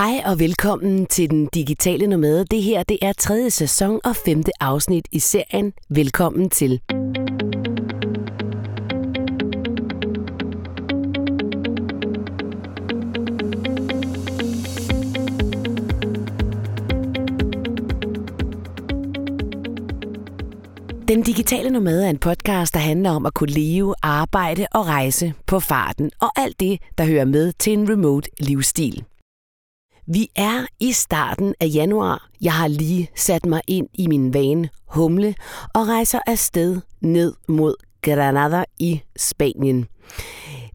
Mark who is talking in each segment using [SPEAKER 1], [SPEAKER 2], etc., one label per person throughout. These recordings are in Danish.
[SPEAKER 1] Hej og velkommen til Den Digitale Nomade. Det her det er tredje sæson og femte afsnit i serien. Velkommen til. Den Digitale Nomade er en podcast, der handler om at kunne leve, arbejde og rejse på farten, og alt det, der hører med til en remote livsstil. Vi er i starten af januar. Jeg har lige sat mig ind i min vane humle og rejser afsted ned mod Granada i Spanien.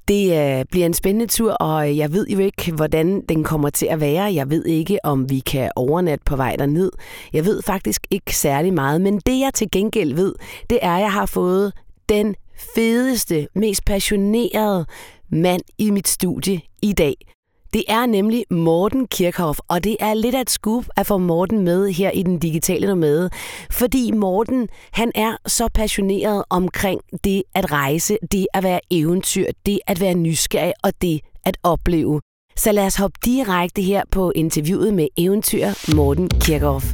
[SPEAKER 1] Det øh, bliver en spændende tur, og øh, jeg ved jo ikke, hvordan den kommer til at være. Jeg ved ikke, om vi kan overnatte på vej derned. Jeg ved faktisk ikke særlig meget, men det jeg til gengæld ved, det er, at jeg har fået den fedeste, mest passionerede mand i mit studie i dag. Det er nemlig Morten Kirchhoff, og det er lidt af et scoop at få Morten med her i den digitale nomade, fordi Morten, han er så passioneret omkring det at rejse, det at være eventyr, det at være nysgerrig og det at opleve. Så lad os hoppe direkte her på interviewet med eventyr Morten Kirchhoff.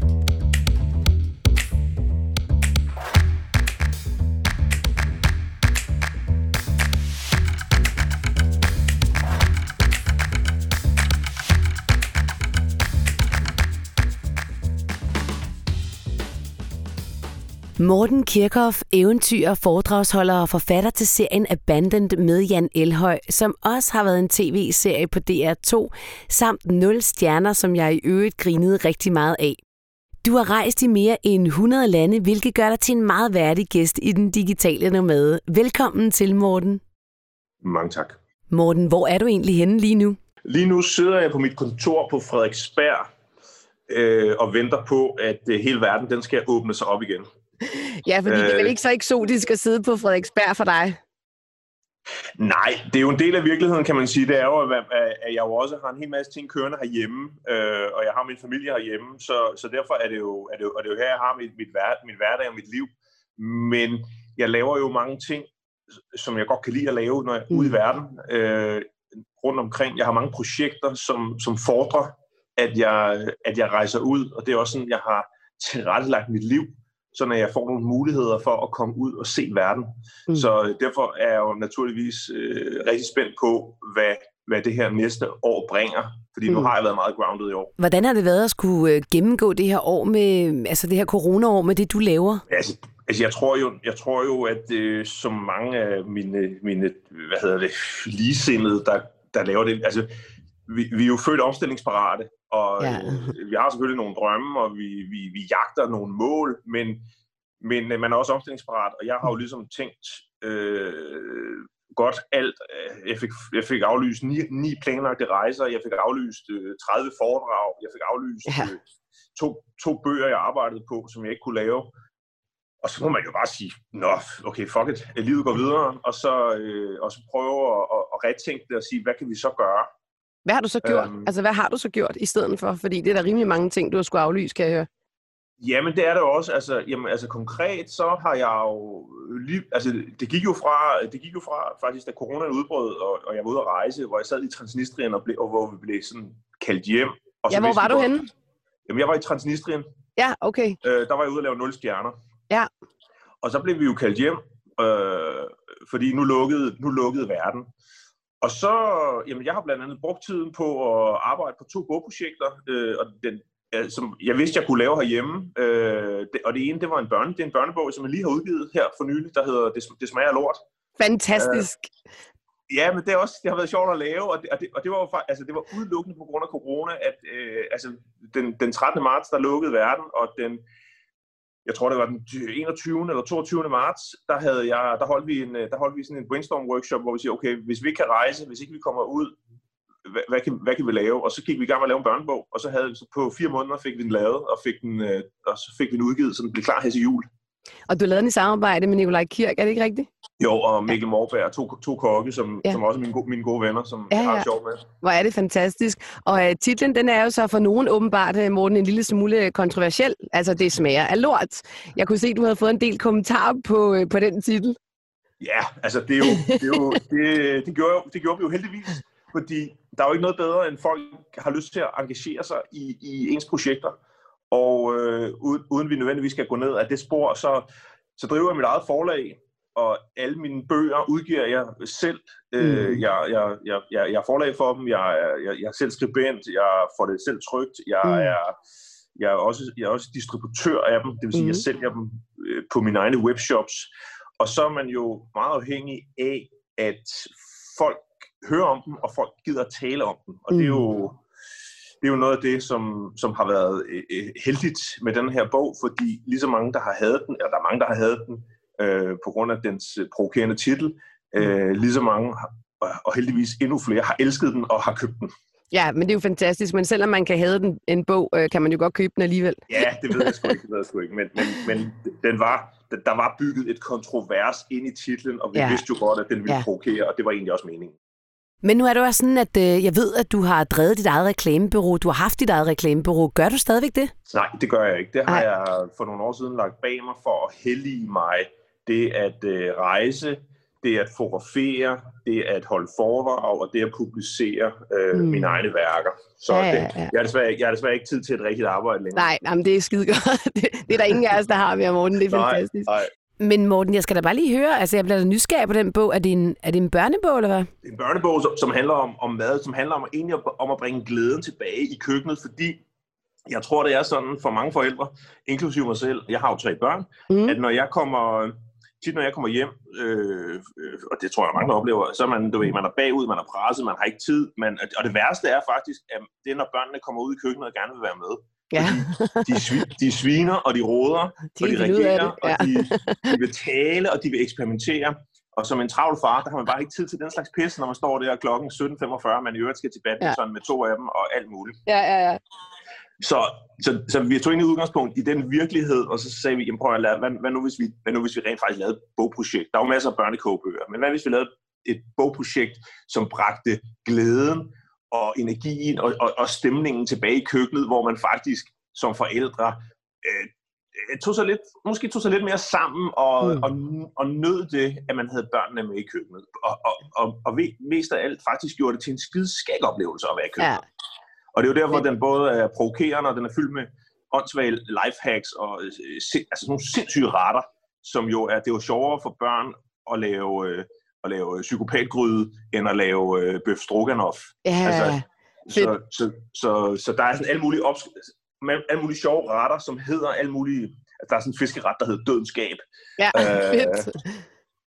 [SPEAKER 1] Morten Kirchhoff, eventyr, foredragsholder og forfatter til serien Abandoned med Jan Elhøj, som også har været en tv-serie på DR2, samt 0 stjerner, som jeg i øvrigt grinede rigtig meget af. Du har rejst i mere end 100 lande, hvilket gør dig til en meget værdig gæst i den digitale nomade. Velkommen til, Morten.
[SPEAKER 2] Mange tak.
[SPEAKER 1] Morten, hvor er du egentlig henne lige nu?
[SPEAKER 2] Lige nu sidder jeg på mit kontor på Frederiksberg øh, og venter på, at øh, hele verden den skal åbne sig op igen.
[SPEAKER 1] Ja, fordi øh, det er vel ikke så eksotisk at sidde på Frederiksberg for dig?
[SPEAKER 2] Nej, det er jo en del af virkeligheden, kan man sige. Det er jo, at jeg jo også har en hel masse ting kørende herhjemme, øh, og jeg har min familie herhjemme, så, så derfor er det, jo, er det jo, er det jo her, jeg har mit, mit, hver, min hverdag og mit liv. Men jeg laver jo mange ting, som jeg godt kan lide at lave, når jeg er ude i mm. verden, øh, rundt omkring. Jeg har mange projekter, som, som fordrer, at jeg, at jeg rejser ud, og det er også sådan, jeg har tilrettelagt mit liv så når jeg får nogle muligheder for at komme ud og se verden. Mm. Så derfor er jeg jo naturligvis øh, rigtig spændt på, hvad, hvad det her næste år bringer. Fordi mm. nu har jeg været meget grounded i år.
[SPEAKER 1] Hvordan har det været at skulle øh, gennemgå det her år med, altså det her corona-år med det, du laver?
[SPEAKER 2] Altså, altså jeg tror jo, jeg tror jo at øh, som mange af mine, mine hvad hedder det, ligesindede, der, der laver det, altså vi, vi er jo født omstillingsparate, og ja. øh, vi har selvfølgelig nogle drømme, og vi, vi, vi jagter nogle mål, men, men øh, man er også omstillingsparat, og jeg har jo ligesom tænkt øh, godt alt. Jeg fik, jeg fik aflyst ni, ni planlagte rejser, jeg fik aflyst øh, 30 foredrag, jeg fik aflyst ja. øh, to, to bøger, jeg arbejdede på, som jeg ikke kunne lave. Og så må man jo bare sige, nå, okay, fuck it, livet går videre, og så, øh, og så prøve at, at, at retænke det og sige, hvad kan vi så gøre?
[SPEAKER 1] Hvad har du så gjort? Øhm, altså, hvad har du så gjort i stedet for? Fordi det er der rimelig mange ting, du har skulle aflyse, kan jeg høre.
[SPEAKER 2] Jamen, det er det også. Altså, jamen, altså konkret, så har jeg jo lige, altså, det gik jo fra, det gik jo fra faktisk, da corona udbrød, og, og jeg var ude at rejse, hvor jeg sad i Transnistrien, og, ble, og hvor vi blev sådan kaldt hjem. Og
[SPEAKER 1] ja, hvor var du godt, henne?
[SPEAKER 2] Jamen, jeg var i Transnistrien.
[SPEAKER 1] Ja, okay.
[SPEAKER 2] Øh, der var jeg ude at lave 0 stjerner.
[SPEAKER 1] Ja.
[SPEAKER 2] Og så blev vi jo kaldt hjem, øh, fordi nu lukkede, nu lukkede verden. Og så, jamen jeg har blandt andet brugt tiden på at arbejde på to bogprojekter, øh, og den, øh, som jeg vidste, jeg kunne lave herhjemme. Øh, det, og det ene, det var en, børne, det er en børnebog, som jeg lige har udgivet her for nylig, der hedder Det, det smager lort.
[SPEAKER 1] Fantastisk. Øh,
[SPEAKER 2] ja, men det, er også, det har været sjovt at lave, og det, og det, og det, var, altså, det var udelukkende på grund af corona, at øh, altså, den, den 13. marts, der lukkede verden, og den jeg tror det var den 21. eller 22. marts, der, havde jeg, der, holdt vi en, øh, der holdt vi sådan en brainstorm workshop, hvor vi siger, okay, hvis vi ikke kan rejse, hvis ikke vi kommer ud, hvad, hvad, kan, hvad kan vi lave? Og så gik vi i gang med at lave en børnebog, og så havde vi så på fire måneder fik vi den lavet, og, fik den, øh, og så fik vi den udgivet, så den blev klar her til jul.
[SPEAKER 1] Og du lavede den i samarbejde med Nikolaj Kirk, er det ikke rigtigt?
[SPEAKER 2] Jo, og Mikkel Morberg, to, to kokke, som, ja. som også er mine, gode, mine gode venner, som ja, ja. har sjov med.
[SPEAKER 1] Hvor er det fantastisk. Og uh, titlen, den er jo så for nogen åbenbart, uh, Morten, en lille smule kontroversiel. Altså, det smager af lort. Jeg kunne se, at du havde fået en del kommentarer på, uh, på den titel.
[SPEAKER 2] Ja, altså, det, er jo, det, er jo, det, det, gjorde, det gjorde vi jo heldigvis, fordi der er jo ikke noget bedre, end folk har lyst til at engagere sig i, i ens projekter. Og øh, uden, vi nødvendigvis skal gå ned af det spor, så, så driver jeg mit eget forlag, og alle mine bøger udgiver jeg selv. Øh, mm. jeg, jeg, jeg, jeg, jeg er forlag for dem, jeg, jeg, jeg er selv skribent, jeg får det selv trygt, jeg mm. er jeg er, også, jeg er også distributør af dem, det vil sige, mm. jeg sælger dem øh, på mine egne webshops. Og så er man jo meget afhængig af, at folk hører om dem, og folk gider at tale om dem. Og mm. det er jo mm. Det er jo noget af det, som, som har været øh, øh, heldigt med den her bog, fordi lige så mange, der har hadet den, eller der er mange, der har hadet den, øh, på grund af dens øh, provokerende titel, øh, mm. lige så mange, og heldigvis endnu flere, har elsket den og har købt den.
[SPEAKER 1] Ja, men det er jo fantastisk. Men selvom man kan have den, en bog, øh, kan man jo godt købe den alligevel.
[SPEAKER 2] Ja, det ved jeg sgu ikke. Det ved jeg sgu ikke. Men, men, men den var, der var bygget et kontrovers ind i titlen, og vi ja. vidste jo godt, at den ville ja. provokere, og det var egentlig også meningen.
[SPEAKER 1] Men nu er det også sådan, at øh, jeg ved, at du har drevet dit eget reklamebureau. Du har haft dit eget reklamebureau. Gør du stadigvæk det?
[SPEAKER 2] Nej, det gør jeg ikke. Det har Ej. jeg for nogle år siden lagt bag mig for at hellige mig det at øh, rejse, det at fotografere, det at holde foredrag og det at publicere øh, mm. mine egne værker. Så ja, ja, ja. Det, jeg, har desværre, jeg har desværre ikke tid til et rigtigt arbejde længere.
[SPEAKER 1] Nej, jamen, det er skide godt. Det, det er der ingen af os, der har mere, Morten. Det er nej, fantastisk. Nej. Men Morten, jeg skal da bare lige høre, altså jeg bliver da nysgerrig på den bog. Er det en, er det en børnebog, eller hvad? Det
[SPEAKER 2] er en børnebog, som, som handler om, om mad, som handler om, egentlig om at bringe glæden tilbage i køkkenet, fordi jeg tror, det er sådan for mange forældre, inklusive mig selv, jeg har jo tre børn, mm. at når jeg kommer tit når jeg kommer hjem, øh, øh, og det tror jeg mange oplever, så er man, du ved, man er bagud, man er presset, man har ikke tid, man, og det værste er faktisk, at det er, når børnene kommer ud i køkkenet og gerne vil være med. Ja. de, de sviner, og de råder, de og de reagerer, ja. og de, de vil tale, og de vil eksperimentere. Og som en travl far, der har man bare ikke tid til den slags pisse, når man står der klokken 17.45, man i øvrigt skal til badminton ja. med to af dem og alt muligt.
[SPEAKER 1] Ja, ja, ja.
[SPEAKER 2] Så, så, så vi tog ind i udgangspunkt i den virkelighed, og så sagde vi, jamen prøv at lade, hvad, hvad, nu, hvis vi, hvad nu hvis vi rent faktisk lavede et bogprojekt? Der er jo masser af børnekogebøger, men hvad hvis vi lavede et bogprojekt, som bragte glæden og energien og, og, og stemningen tilbage i køkkenet, hvor man faktisk som forældre øh, tog sig lidt, måske tog sig lidt mere sammen og, mm. og, og nød det, at man havde børnene med i køkkenet. Og, og, og, og mest af alt faktisk gjorde det til en skide skæg oplevelse at være i køkkenet. Ja. Og det er jo derfor, at den både er provokerende, og den er fyldt med åndssvage lifehacks og øh, altså sådan nogle sindssyge retter, som jo er, det er jo sjovere for børn at lave, øh, at lave psykopatgryde, end at lave øh, bøf stroganoff.
[SPEAKER 1] Ja, altså,
[SPEAKER 2] så, så, så, så, der er sådan alle mulige, ops- alle mulige sjove retter, som hedder alle mulige... Altså, der er sådan en fiskeret, der hedder Dødens
[SPEAKER 1] Ja, øh, fedt.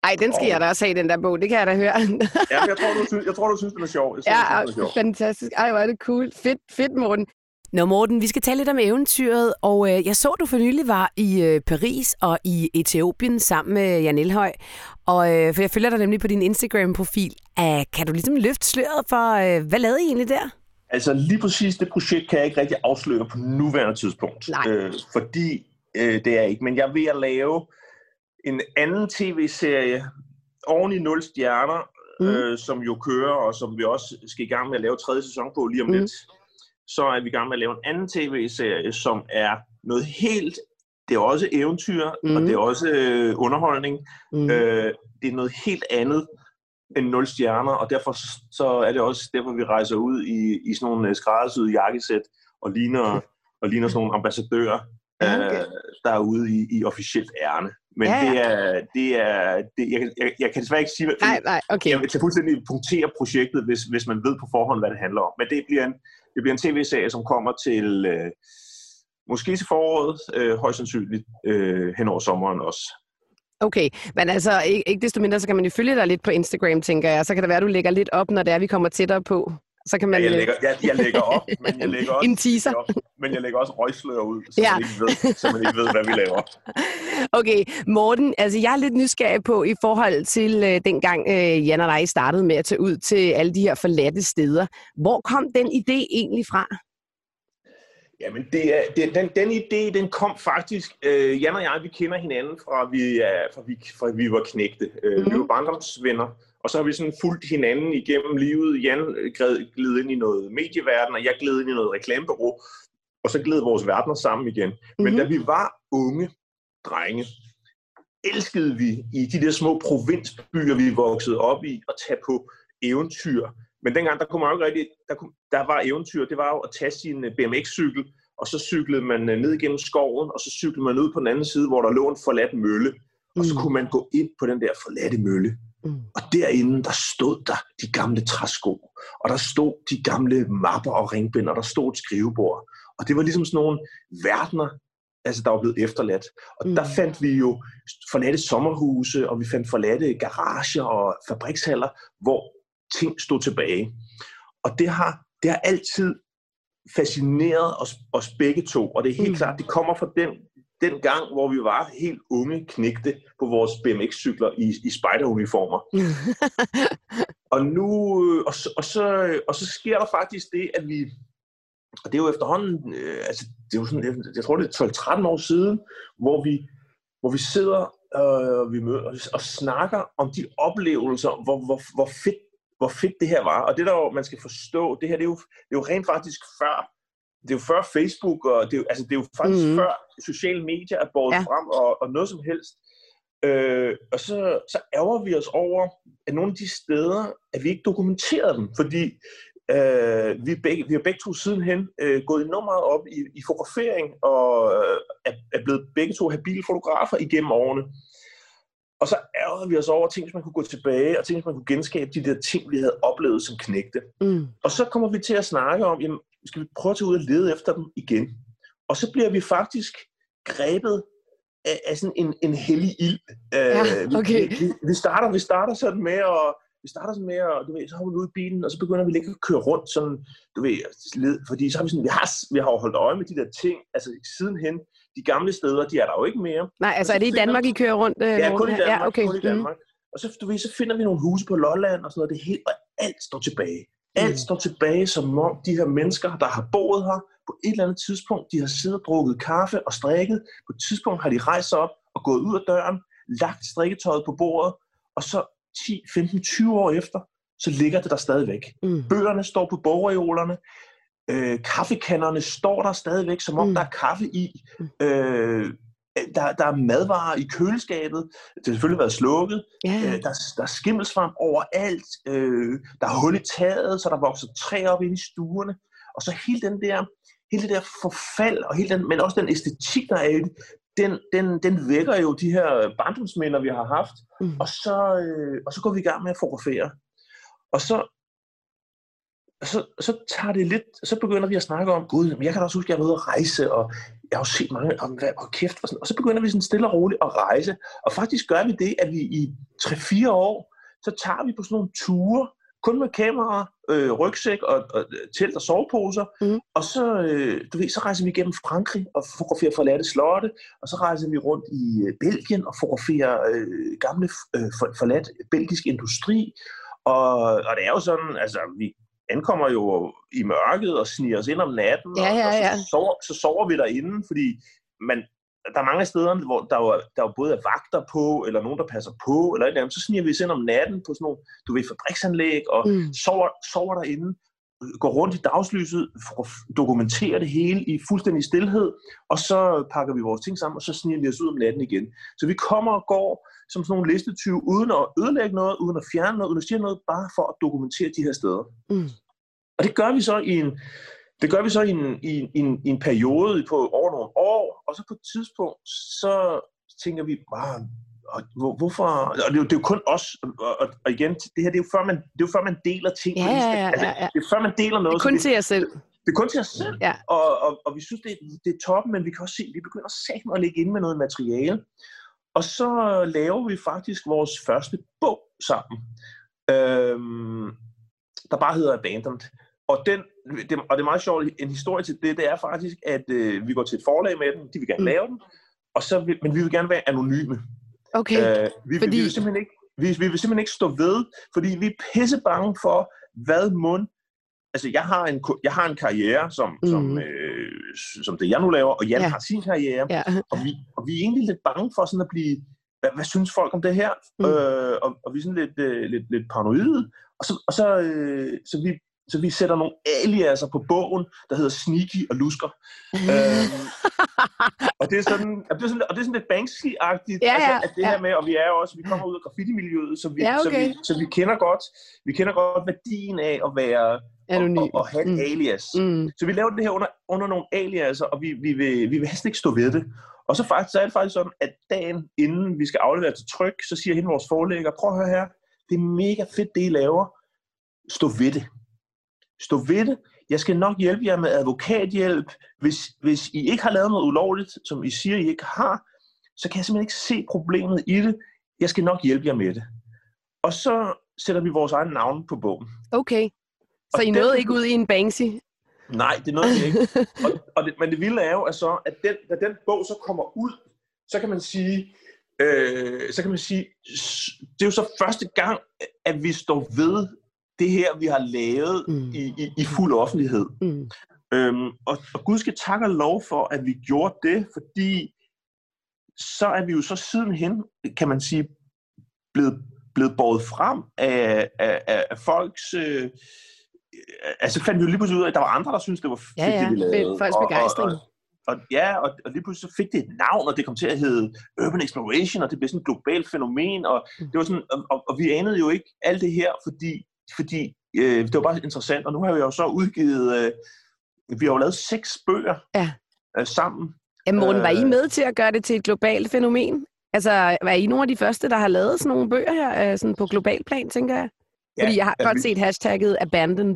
[SPEAKER 1] Ej, den skal og... jeg da også have, den der bog. Det kan jeg da høre.
[SPEAKER 2] ja, jeg tror, du synes, jeg tror, du synes, den er sjov. Jeg
[SPEAKER 1] synes, ja, den er sjov. fantastisk. Ej, hvor er det cool. Fedt, fedt, Morten. Nå Morten, vi skal tale lidt om eventyret, og øh, jeg så, du for nylig var i øh, Paris og i Etiopien sammen med Jan Elhøj, og øh, for jeg følger dig nemlig på din Instagram-profil. Æh, kan du ligesom løfte sløret for, øh, hvad lavede I egentlig der?
[SPEAKER 2] Altså lige præcis det projekt kan jeg ikke rigtig afsløre på nuværende tidspunkt,
[SPEAKER 1] Nej. Øh,
[SPEAKER 2] fordi øh, det er ikke, men jeg er ved at lave en anden tv-serie oven i 0 stjerner, mm. øh, som jo kører, og som vi også skal i gang med at lave tredje sæson på lige om mm. lidt. Så er vi i gang med at lave en anden tv-serie, som er noget helt... Det er også eventyr, mm. og det er også øh, underholdning. Mm. Øh, det er noget helt andet end 0 stjerner, og derfor så er det også derfor, vi rejser ud i, i sådan nogle øh, skræddersyde jakkesæt og ligner, og ligner sådan nogle ambassadører, okay. øh, der er ude i, i officielt ærne. Men ja, ja. det er, det er det, jeg, jeg, jeg kan desværre ikke sige,
[SPEAKER 1] nej, nej, okay.
[SPEAKER 2] jeg kan fuldstændig punktere projektet, hvis, hvis man ved på forhånd, hvad det handler om. Men det bliver en, det bliver en tv-serie, som kommer til øh, måske til foråret, øh, højst sandsynligt øh, hen over sommeren også.
[SPEAKER 1] Okay, men altså ikke, ikke desto mindre, så kan man jo følge dig lidt på Instagram, tænker jeg. Så kan det være, at du lægger lidt op, når det er, vi kommer tættere på. Så kan man...
[SPEAKER 2] Ja, jeg, lægger, jeg, jeg lægger op, men jeg lægger også,
[SPEAKER 1] en teaser.
[SPEAKER 2] men jeg lægger også røgslør ud, så, ja. man ikke ved, så man ikke ved, hvad vi laver.
[SPEAKER 1] Okay, Morten, altså jeg er lidt nysgerrig på i forhold til øh, dengang øh, Jan og dig startede med at tage ud til alle de her forladte steder. Hvor kom den idé egentlig fra?
[SPEAKER 2] Jamen, det er, det, den, den idé, den kom faktisk, øh, Jan og jeg, vi kender hinanden fra vi, er, fra vi, fra vi var knægte. Øh, mm-hmm. Vi var barndomsvenner, og så har vi sådan fulgt hinanden igennem livet. Jan gled ind i noget medieverden, og jeg gled ind i noget reklamebureau, og så gled vores verdener sammen igen. Mm-hmm. Men da vi var unge drenge, elskede vi i de der små provinsbyer, vi voksede op i, at tage på eventyr Men dengang, der kunne man jo ikke rigtig, der, kunne, der var eventyr, det var jo at tage sin øh, BMX-cykel, og så cyklede man øh, ned igennem skoven, og så cyklede man ud på den anden side, hvor der lå en forladt mølle. Og så mm. kunne man gå ind på den der forladte mølle. Mm. Og derinde, der stod der de gamle træsko, og der stod de gamle mapper og ringbind, og der stod et skrivebord. Og det var ligesom sådan nogle verdener, altså, der var blevet efterladt. Og mm. der fandt vi jo forladte sommerhuse, og vi fandt forladte garager og fabrikshaller, hvor ting stod tilbage. Og det har, det har altid fascineret os, os begge to, og det er helt mm. klart, det kommer fra den, den gang, hvor vi var helt unge knægte på vores BMX-cykler i, i spideruniformer. og nu, og så, og, så, og så sker der faktisk det, at vi, og det er jo efterhånden, øh, altså det er jo sådan, jeg tror det er 12-13 år siden, hvor vi, hvor vi sidder øh, vi møder, og snakker om de oplevelser, hvor, hvor, hvor fedt hvor fedt det her var. Og det der jo, man skal forstå, det her det er jo, det er jo rent faktisk før, det er jo før Facebook, og det er jo, altså, det er jo faktisk mm. før sociale medier er båret ja. frem, og, og noget som helst. Øh, og så, så ærger vi os over, at nogle af de steder, at vi ikke dokumenterer dem, fordi øh, vi, begge, vi har begge to sidenhen øh, gået enormt meget op i, i fotografering, og øh, er, er blevet begge to habile fotografer igennem årene. Og så ærgede vi os over ting, hvis man kunne gå tilbage, og ting, hvis man kunne genskabe de der ting, vi havde oplevet som knægte. Mm. Og så kommer vi til at snakke om, jamen, skal vi prøve at tage ud og lede efter dem igen? Og så bliver vi faktisk grebet af, af sådan en, en hellig ild.
[SPEAKER 1] Ja, okay.
[SPEAKER 2] vi, vi, vi, starter, vi starter sådan med at vi starter sådan med at, du ved, så har vi ud i bilen, og så begynder vi ikke at køre rundt sådan, du ved, fordi så har vi sådan, vi har, vi har holdt øje med de der ting, altså sidenhen, de gamle steder, de er der jo ikke mere.
[SPEAKER 1] Nej, altså er det i Danmark, I kører rundt? Øh,
[SPEAKER 2] ja, kun i Danmark. Ja, okay. kun i mhm. Danmark. Mm. Og så, du ved, så finder vi nogle huse på Lolland og sådan noget, det hele, og alt står tilbage. Alt mm. står tilbage, som om de her mennesker, der har boet her, på et eller andet tidspunkt, de har siddet og drukket kaffe og strikket. På et tidspunkt har de rejst sig op og gået ud af døren, lagt strikketøjet på bordet, og så 10, 15, 20 år efter, så ligger det der stadigvæk. Mm. Bøgerne står på bogreolerne, Øh, kaffekanderne står der stadigvæk, som om mm. der er kaffe i. Mm. Øh, der, der er madvarer i køleskabet. Det har selvfølgelig været slukket. Yeah. Øh, der, der er skimmelsvamp overalt. Øh, der er hul i taget, så der vokser træ op ind i stuerne. Og så hele den der, hele det der forfald, og hele den, men også den æstetik, der er i det, den, den, den vækker jo de her barndomsminder, vi har haft. Mm. Og, så, øh, og så går vi i gang med at fotografere. Og så så, så tager det lidt, så begynder vi at snakke om, gud, jeg kan også huske, at jeg var ude at rejse, og jeg har jo set mange, om hvad, og kæft, og, sådan, og så begynder vi sådan stille og roligt at rejse, og faktisk gør vi det, at vi i 3-4 år, så tager vi på sådan nogle ture, kun med kamera, øh, rygsæk og, og telt og soveposer, mm. og så, øh, du ved, så rejser vi igennem Frankrig og fotograferer forladte slotte, og så rejser vi rundt i øh, Belgien og fotograferer øh, gamle øh, forladt belgisk industri, og, og det er jo sådan, altså, vi ankommer jo i mørket og sniger os ind om natten,
[SPEAKER 1] ja, ja, ja.
[SPEAKER 2] og så, sover, så sover vi derinde, fordi man, der er mange steder, hvor der jo, der jo både er vagter på, eller nogen, der passer på, eller et eller andet. Så sniger vi os ind om natten på sådan nogle, du ved, fabriksanlæg, og mm. sover, sover derinde, går rundt i dagslyset, dokumenterer det hele i fuldstændig stillhed, og så pakker vi vores ting sammen, og så sniger vi os ud om natten igen. Så vi kommer og går som sådan nogle listetyve, uden at ødelægge noget, uden at fjerne noget, uden at sige noget, bare for at dokumentere de her steder. Mm. Og det gør vi så i en, det gør vi så i en, i, en, i, en, i en periode på over nogle år, og så på et tidspunkt, så tænker vi, bare, og hvor, hvorfor, og det, er jo, det er jo kun os, og, og igen, det her, det er jo før man, det er jo før man deler ting.
[SPEAKER 1] Ja, ja, ja,
[SPEAKER 2] altså,
[SPEAKER 1] ja, ja.
[SPEAKER 2] det er før man deler noget.
[SPEAKER 1] Det er kun til jer selv.
[SPEAKER 2] Det er kun til os selv, ja. og, og, og vi synes, det, det er toppen, men vi kan også se, at vi begynder sammen at lægge ind med noget materiale. Og så laver vi faktisk vores første bog sammen, øhm, der bare hedder Abandoned. Og, den, det, og det er meget sjovt, en historie til det, det er faktisk, at øh, vi går til et forlag med den, de vil gerne mm. lave den, og så vil, men vi vil gerne være anonyme.
[SPEAKER 1] Okay, øh,
[SPEAKER 2] vi, fordi... vi, vil simpelthen ikke, vi, vi vil simpelthen ikke stå ved, fordi vi er pisse bange for, hvad mund... Altså, jeg har en, jeg har en karriere, som, mm. som, øh, som det, jeg nu laver, og Jan ja. har sin karriere, ja. og, vi, og vi er egentlig lidt bange for sådan at blive... Hvad, hvad synes folk om det her? Mm. Øh, og, og vi er sådan lidt, øh, lidt, lidt paranoide, og så, og så, øh, så vi så vi sætter nogle aliaser på bogen, der hedder Sneaky og Lusker. øhm, og det er sådan, og det er sådan, og det er sådan lidt Banksy-agtigt,
[SPEAKER 1] ja, ja,
[SPEAKER 2] altså, at det
[SPEAKER 1] ja.
[SPEAKER 2] her med, og vi er jo også, vi kommer ud af graffiti-miljøet, så vi,
[SPEAKER 1] Ja,
[SPEAKER 2] så,
[SPEAKER 1] okay.
[SPEAKER 2] vi, så vi kender godt, vi kender godt værdien af at være,
[SPEAKER 1] Anonym.
[SPEAKER 2] og, og, og have et
[SPEAKER 1] Mm.
[SPEAKER 2] alias.
[SPEAKER 1] Mm.
[SPEAKER 2] Så vi laver det her under, under nogle aliaser, og vi, vi, vil, vi vil helst ikke stå ved det. Og så, faktisk, så er det faktisk sådan, at dagen inden vi skal aflevere til tryk, så siger hende vores forlægger, prøv at høre her, det er mega fedt, det I laver. Stå ved det. Stå ved det. Jeg skal nok hjælpe jer med advokathjælp. Hvis, hvis I ikke har lavet noget ulovligt, som I siger, I ikke har, så kan jeg simpelthen ikke se problemet i det. Jeg skal nok hjælpe jer med det. Og så sætter vi vores egen navn på bogen.
[SPEAKER 1] Okay. Så
[SPEAKER 2] Og
[SPEAKER 1] I
[SPEAKER 2] den-
[SPEAKER 1] nåede ikke ud i en Banksy?
[SPEAKER 2] Nej, det noget, vi ikke. Og, og det, men det vilde er jo at så, at den, da den bog så kommer ud, så kan man sige, øh, så kan man sige, det er jo så første gang, at vi står ved det her, vi har lavet
[SPEAKER 1] Mm.
[SPEAKER 2] i, i, i fuld offentlighed.
[SPEAKER 1] Mm.
[SPEAKER 2] Øhm, og, og Gud skal takke og lov for, at vi gjorde det, fordi så er vi jo så sidenhen, kan man sige, blevet, blevet båret frem af, af, af, af folks... Øh, altså fandt vi jo lige pludselig ud af, at der var andre, der syntes, det var fedt,
[SPEAKER 1] Ja, ja,
[SPEAKER 2] det vi lavede.
[SPEAKER 1] folks
[SPEAKER 2] Og- og-
[SPEAKER 1] begejstring.
[SPEAKER 2] Og, og, ja, og, og lige pludselig så fik det et navn, og det kom til at hedde Urban Exploration, og det blev sådan et globalt fænomen, og,
[SPEAKER 1] Mm.
[SPEAKER 2] det var sådan, og, og, og vi anede jo ikke alt det her, fordi, fordi øh, det var bare interessant, og nu har vi jo så udgivet, øh, vi har jo lavet seks bøger
[SPEAKER 1] Ja.
[SPEAKER 2] øh, sammen.
[SPEAKER 1] Jamen, Morten, var I
[SPEAKER 2] Øh.
[SPEAKER 1] med til at gøre det til et globalt fænomen? Altså, var I nogle af de første, der har lavet sådan nogle bøger her, øh, sådan på global plan, tænker jeg? Fordi jeg har godt
[SPEAKER 2] vi-
[SPEAKER 1] set hashtagget abandoned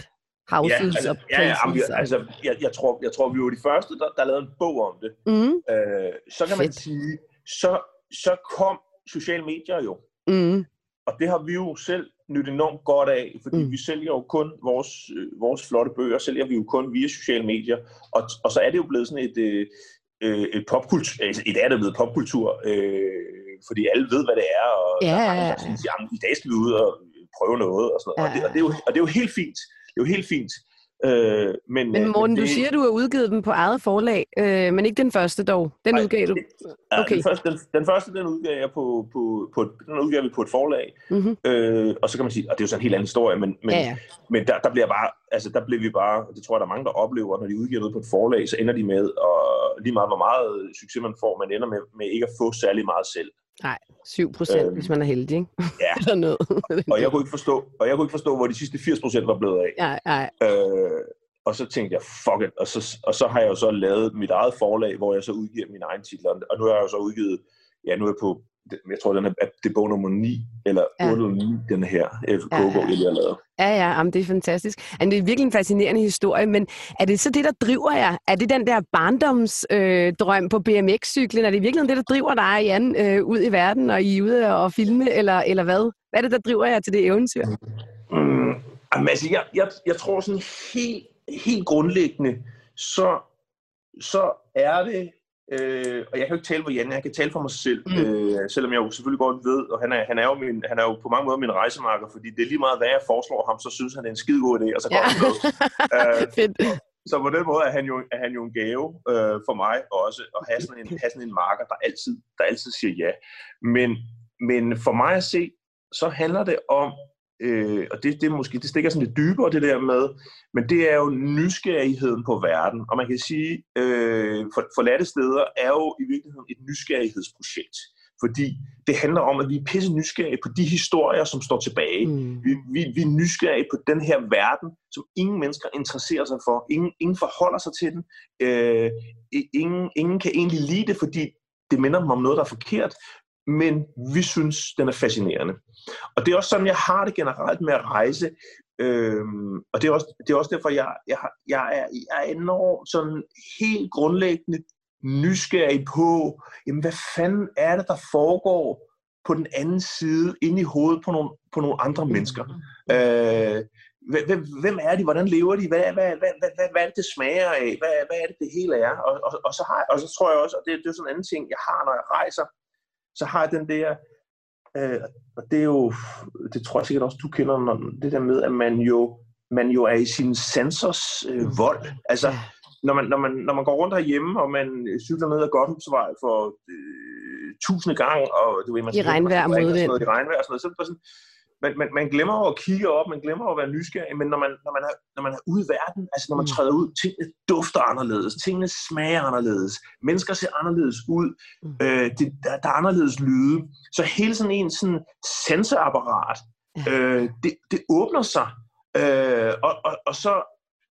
[SPEAKER 1] houses
[SPEAKER 2] ja, altså,
[SPEAKER 1] og
[SPEAKER 2] ja, ja,
[SPEAKER 1] places.
[SPEAKER 2] jamen, vi- altså, jeg, jeg, tror, jeg tror, vi var de første, der, der lavede en bog om det.
[SPEAKER 1] Mm,
[SPEAKER 2] Øh, så kan man
[SPEAKER 1] Fedt.
[SPEAKER 2] sige, så, så kom sociale medier jo.
[SPEAKER 1] mm,
[SPEAKER 2] Og det har vi jo selv nyt enormt godt af, fordi
[SPEAKER 1] Mm.
[SPEAKER 2] vi sælger jo kun vores, øh, vores flotte bøger, sælger vi jo kun via sociale medier. Og, og så er det jo blevet sådan et, øh, øh, et popkultur, altså, et er det blevet popkultur, øh, fordi alle ved, hvad det er, og
[SPEAKER 1] Ja, ja, ja.
[SPEAKER 2] der "Jamen, i dag skal vi ud og prøve noget, og sådan noget.
[SPEAKER 1] Ja,
[SPEAKER 2] Og, det, og, det er jo, og det er jo helt fint. Det er jo helt fint. Øh, men,
[SPEAKER 1] Men
[SPEAKER 2] øh,
[SPEAKER 1] Morten,
[SPEAKER 2] det,
[SPEAKER 1] du siger, du har udgivet dem på eget forlag, øh, men ikke den første dog. Den
[SPEAKER 2] Nej,
[SPEAKER 1] udgav du.
[SPEAKER 2] Ja,
[SPEAKER 1] Okay.
[SPEAKER 2] den, første, den, den første, den udgav jeg på, på, på, den udgav vi på et forlag,
[SPEAKER 1] Mm-hmm.
[SPEAKER 2] øh, og så kan man sige, og det er jo sådan en helt anden historie, men, men,
[SPEAKER 1] Ja, ja.
[SPEAKER 2] men der, der bliver bare, altså der bliver vi bare, det tror jeg, der er mange, der oplever, når de udgiver noget på et forlag, så ender de med, og lige meget hvor meget succes man får, man ender med, med ikke at få særlig meget selv.
[SPEAKER 1] Nej, 7 procent,
[SPEAKER 2] Øhm,
[SPEAKER 1] hvis man er heldig, ikke?
[SPEAKER 2] ja.
[SPEAKER 1] Eller noget.
[SPEAKER 2] Og jeg kunne ikke forstå, og jeg kunne ikke forstå, hvor de sidste 80 procent var blevet af.
[SPEAKER 1] ja, ja.
[SPEAKER 2] Øh, og så tænkte jeg, fuck it, og så, og så har jeg jo så lavet mit eget forlag, hvor jeg så udgiver mine egne titler, og nu har jeg jo så udgivet, ja, nu er jeg på, jeg tror, den er, at det er bog nummer 9, eller
[SPEAKER 1] Ja.
[SPEAKER 2] 8 eller 9, den her
[SPEAKER 1] Ja,
[SPEAKER 2] FK-bog,
[SPEAKER 1] ja.
[SPEAKER 2] jeg lige har lavet.
[SPEAKER 1] Ja, ja, jamen, det er fantastisk. Altså, det er virkelig en fascinerende historie, men er det så det, der driver jer? Er det den der barndomsdrøm øh, drøm på BMX-cyklen? Er det virkelig det, der driver dig, Jan, øh, ud i verden, og I er ude og filme, eller, eller hvad? Hvad er det, der driver jer til det eventyr?
[SPEAKER 2] Mm, jamen, altså, jeg, jeg, jeg tror sådan helt, helt grundlæggende, så, så er det, øh, og jeg kan jo ikke tale for Jan, jeg kan tale for mig selv,
[SPEAKER 1] Mm.
[SPEAKER 2] øh, selvom jeg jo selvfølgelig godt ved, og han er, han, er jo min, han er jo på mange måder min rejsemarker, fordi det er lige meget, hvad jeg foreslår ham, så synes han, det er en skide god idé, og så går
[SPEAKER 1] Ja.
[SPEAKER 2] han med. Øh,
[SPEAKER 1] Fedt.
[SPEAKER 2] Så på den måde er han jo, er han jo en gave øh, for mig også, at have sådan, en, have sådan en marker, der altid, der altid siger ja. Men, men for mig at se, så handler det om, øh, og det, det, er måske, det stikker sådan lidt dybere det der med, men det er jo nysgerrigheden på verden. Og man kan sige, øh, for, forladte steder er jo i virkeligheden et nysgerrighedsprojekt. Fordi det handler om, at vi er pisse nysgerrige på de historier, som står tilbage.
[SPEAKER 1] Mm.
[SPEAKER 2] Vi, vi, vi er nysgerrige på den her verden, som ingen mennesker interesserer sig for. Ingen, ingen forholder sig til den. Øh, ingen, ingen kan egentlig lide det, fordi det minder dem om noget, der er forkert. Men vi synes, den er fascinerende. Og det er også sådan, jeg har det generelt med at rejse. Øhm, og det er, også, det er også derfor, jeg, jeg, jeg, er, jeg er enormt sådan helt grundlæggende nysgerrig på, jamen hvad fanden er det, der foregår på den anden side, inde i hovedet på nogle, på nogle andre mennesker. Øh, hvem, hvem er de? Hvordan lever de? Hvad, hvad, hvad, hvad, hvad, hvad er det, det smager af? Hvad, hvad er det, det hele er? Og, og, og, så, har, og så tror jeg også, og det, det er sådan en anden ting, jeg har, når jeg rejser, så har jeg den der, øh, og det er jo, det tror jeg sikkert også, du kender, når, det der med, at man jo, man jo er i sin sensors øh, vold. Altså, når man, når, man, når man går rundt herhjemme, og man cykler ned ad Godthusvej for øh, tusinde gang, og du ved, man
[SPEAKER 1] I regnvejr
[SPEAKER 2] sådan noget, i regnvejr og sådan noget, så er det sådan, man, man, man glemmer at kigge op, man glemmer at være nysgerrig, men når man, når man, er, når man er ude i verden, altså når man mm. træder ud, tingene dufter anderledes, tingene smager anderledes, mennesker ser anderledes ud, mm. øh, det, der, der er anderledes lyde. Så hele sådan en sådan sensorapparat, øh, det, det åbner sig, øh, og, og, og så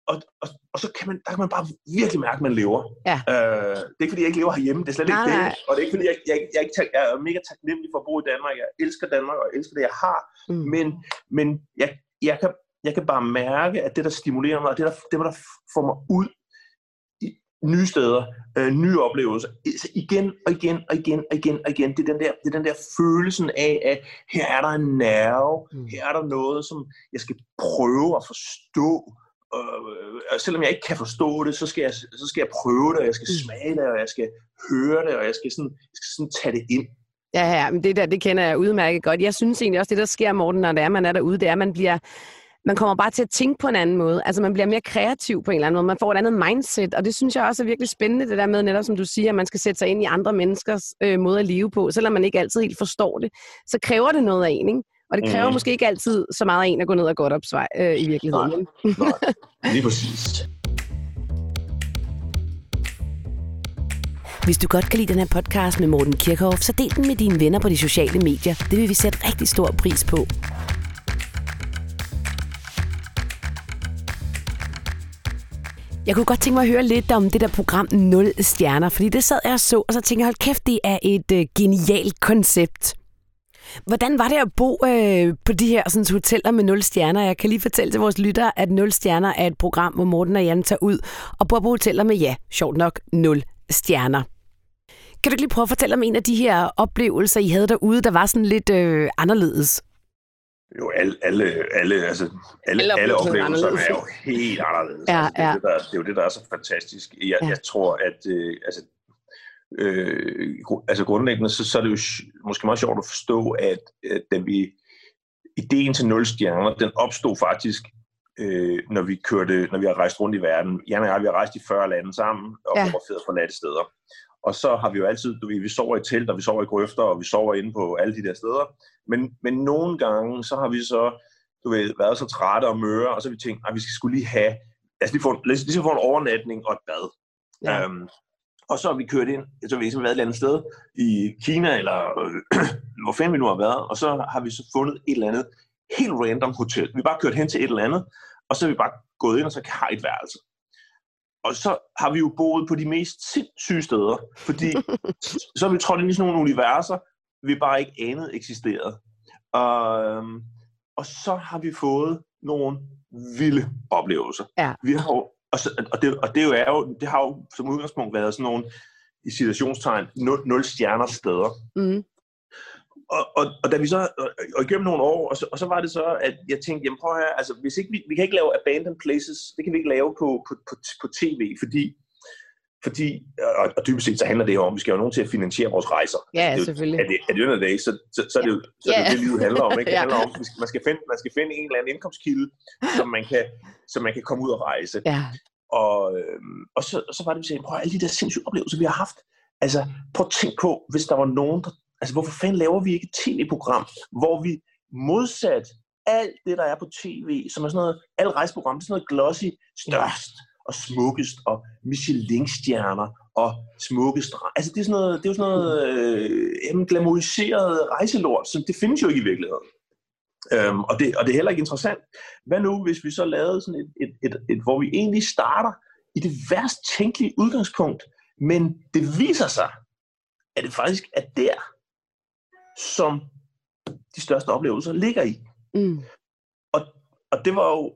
[SPEAKER 2] og, og, og så kan man, der kan man bare virkelig mærke, at man lever.
[SPEAKER 1] Ja.
[SPEAKER 2] Øh, det er ikke, fordi jeg ikke lever herhjemme, det er slet nej, ikke det. Og det er ikke, fordi jeg, jeg, jeg, jeg, jeg er mega taknemmelig for at bo i Danmark. Jeg elsker Danmark, og jeg elsker det, jeg har. Mm. Men, men jeg, jeg, kan, jeg kan bare mærke, at det, der stimulerer mig, og det, der, det der får mig ud i nye steder, øh, nye oplevelser, igen og igen og igen og igen og igen, det er den der, det er den der følelsen af, at her er der en nerve, mm. her er der noget, som jeg skal prøve at forstå, øh, selvom jeg ikke kan forstå det, så skal, jeg, så skal jeg prøve det, og jeg skal mm. smage det, og jeg skal høre det, og jeg skal sådan, jeg skal sådan tage det ind.
[SPEAKER 1] Ja, ja, men det der, det kender jeg udmærket godt. Jeg synes egentlig også, det der sker, Morten, når det er, man er derude, det er, at man bliver, man kommer bare til at tænke på en anden måde. Altså man bliver mere kreativ på en eller anden måde. Man får et andet mindset, og det synes jeg også er virkelig spændende, det der med netop, som du siger, at man skal sætte sig ind i andre menneskers øh, måde at leve på. Selvom man ikke altid helt forstår det, så kræver det noget af en, ikke? Og det kræver mm. måske ikke altid så meget af en at gå ned og godt opsvej øh, i virkeligheden.
[SPEAKER 2] Nej, nej, lige præcis.
[SPEAKER 1] Hvis du godt kan lide den her podcast med Morten Kirchhoff, så del den med dine venner på de sociale medier. Det vil vi sætte rigtig stor pris på. Jeg kunne godt tænke mig at høre lidt om det der program 0 stjerner, fordi det sad jeg og så, og så tænkte jeg, hold kæft, det er et øh, genialt koncept. Hvordan var det at bo øh, på de her sådan, hoteller med 0 stjerner? Jeg kan lige fortælle til vores lyttere, at 0 stjerner er et program, hvor Morten og Jan tager ud og bor på hoteller med, ja, sjovt nok, 0 stjerner. Kan du ikke lige prøve at fortælle om en af de her oplevelser, I havde derude, der var sådan lidt øh, anderledes?
[SPEAKER 2] Jo, alle, alle, alle, altså, alle, alle, alle oplevelser er jo helt anderledes. Ja, altså, det, er ja. det, der, det er jo det, der er så fantastisk. Jeg, ja. jeg tror, at øh, altså, øh, altså grundlæggende, så, så er det jo måske meget sjovt at forstå, at, at da vi, ideen til 0 stjerner, den opstod faktisk, øh, når vi kørte, når vi har rejst rundt i verden. Jan og jeg, vi har rejst i 40 lande sammen og ja. fotograferet natte steder. Og så har vi jo altid, du ved, vi sover i telt, og vi sover i grøfter, og vi sover inde på alle de der steder. Men, men nogle gange, så har vi så, du ved, været så trætte og møre, og så har vi tænkt, at vi skal skulle lige have, altså lige få, lige få en overnatning og et bad. Ja. Um, og så har vi kørt ind, så har vi ligesom været et eller andet sted i Kina, eller øh, hvor fanden vi nu har været, og så har vi så fundet et eller andet helt random hotel. Vi har bare kørt hen til et eller andet, og så har vi bare gået ind og så har et værelse. Og så har vi jo boet på de mest sindssyge steder, fordi så har vi trådt ind i sådan nogle universer, vi bare ikke anede eksisterede. Og, øhm, og så har vi fået nogle vilde oplevelser.
[SPEAKER 1] Ja.
[SPEAKER 2] Vi har jo og, så, og, det, og det, jo er jo, det har jo som udgangspunkt været sådan nogle, i situationstegn, nul, nul stjerner steder. Mm. Og, og, og, da vi så, og, og igennem nogle år, og så, og så var det så, at jeg tænkte, jamen prøv her, altså hvis ikke vi, vi kan ikke lave abandoned places, det kan vi ikke lave på, på, på, på tv, fordi fordi, og, og dybest set så handler det jo om, at vi skal have nogen til at finansiere vores rejser.
[SPEAKER 1] Ja, det er jo, selvfølgelig.
[SPEAKER 2] At det, at det ender dag, så, så, så, er det jo så er det, ja. det, livet handler om. Ikke? Det handler om, at man skal, finde, man skal finde en eller anden indkomstkilde, som man kan, som man kan komme ud og rejse.
[SPEAKER 1] Ja.
[SPEAKER 2] Og, øhm, og, så, og så var det, vi sagde, prøv alle de der sindssyge oplevelser, vi har haft. Altså, prøv at tænk på, hvis der var nogen, der, altså hvorfor fanden laver vi ikke et tv-program, hvor vi modsat alt det, der er på tv, som er sådan noget, alle rejseprogram, det er sådan noget glossy, størst og smukkest, og Michelin-stjerner, og smukke strand. Altså, det er sådan noget, det er jo sådan noget øh, glamoriseret rejselort, så det findes jo ikke i virkeligheden. Øhm, og, det, og det er heller ikke interessant. Hvad nu, hvis vi så lavede sådan et, et, et, et, hvor vi egentlig starter i det værst tænkelige udgangspunkt, men det viser sig, at det faktisk er der, som de største oplevelser ligger i. Mm. Og, og det var jo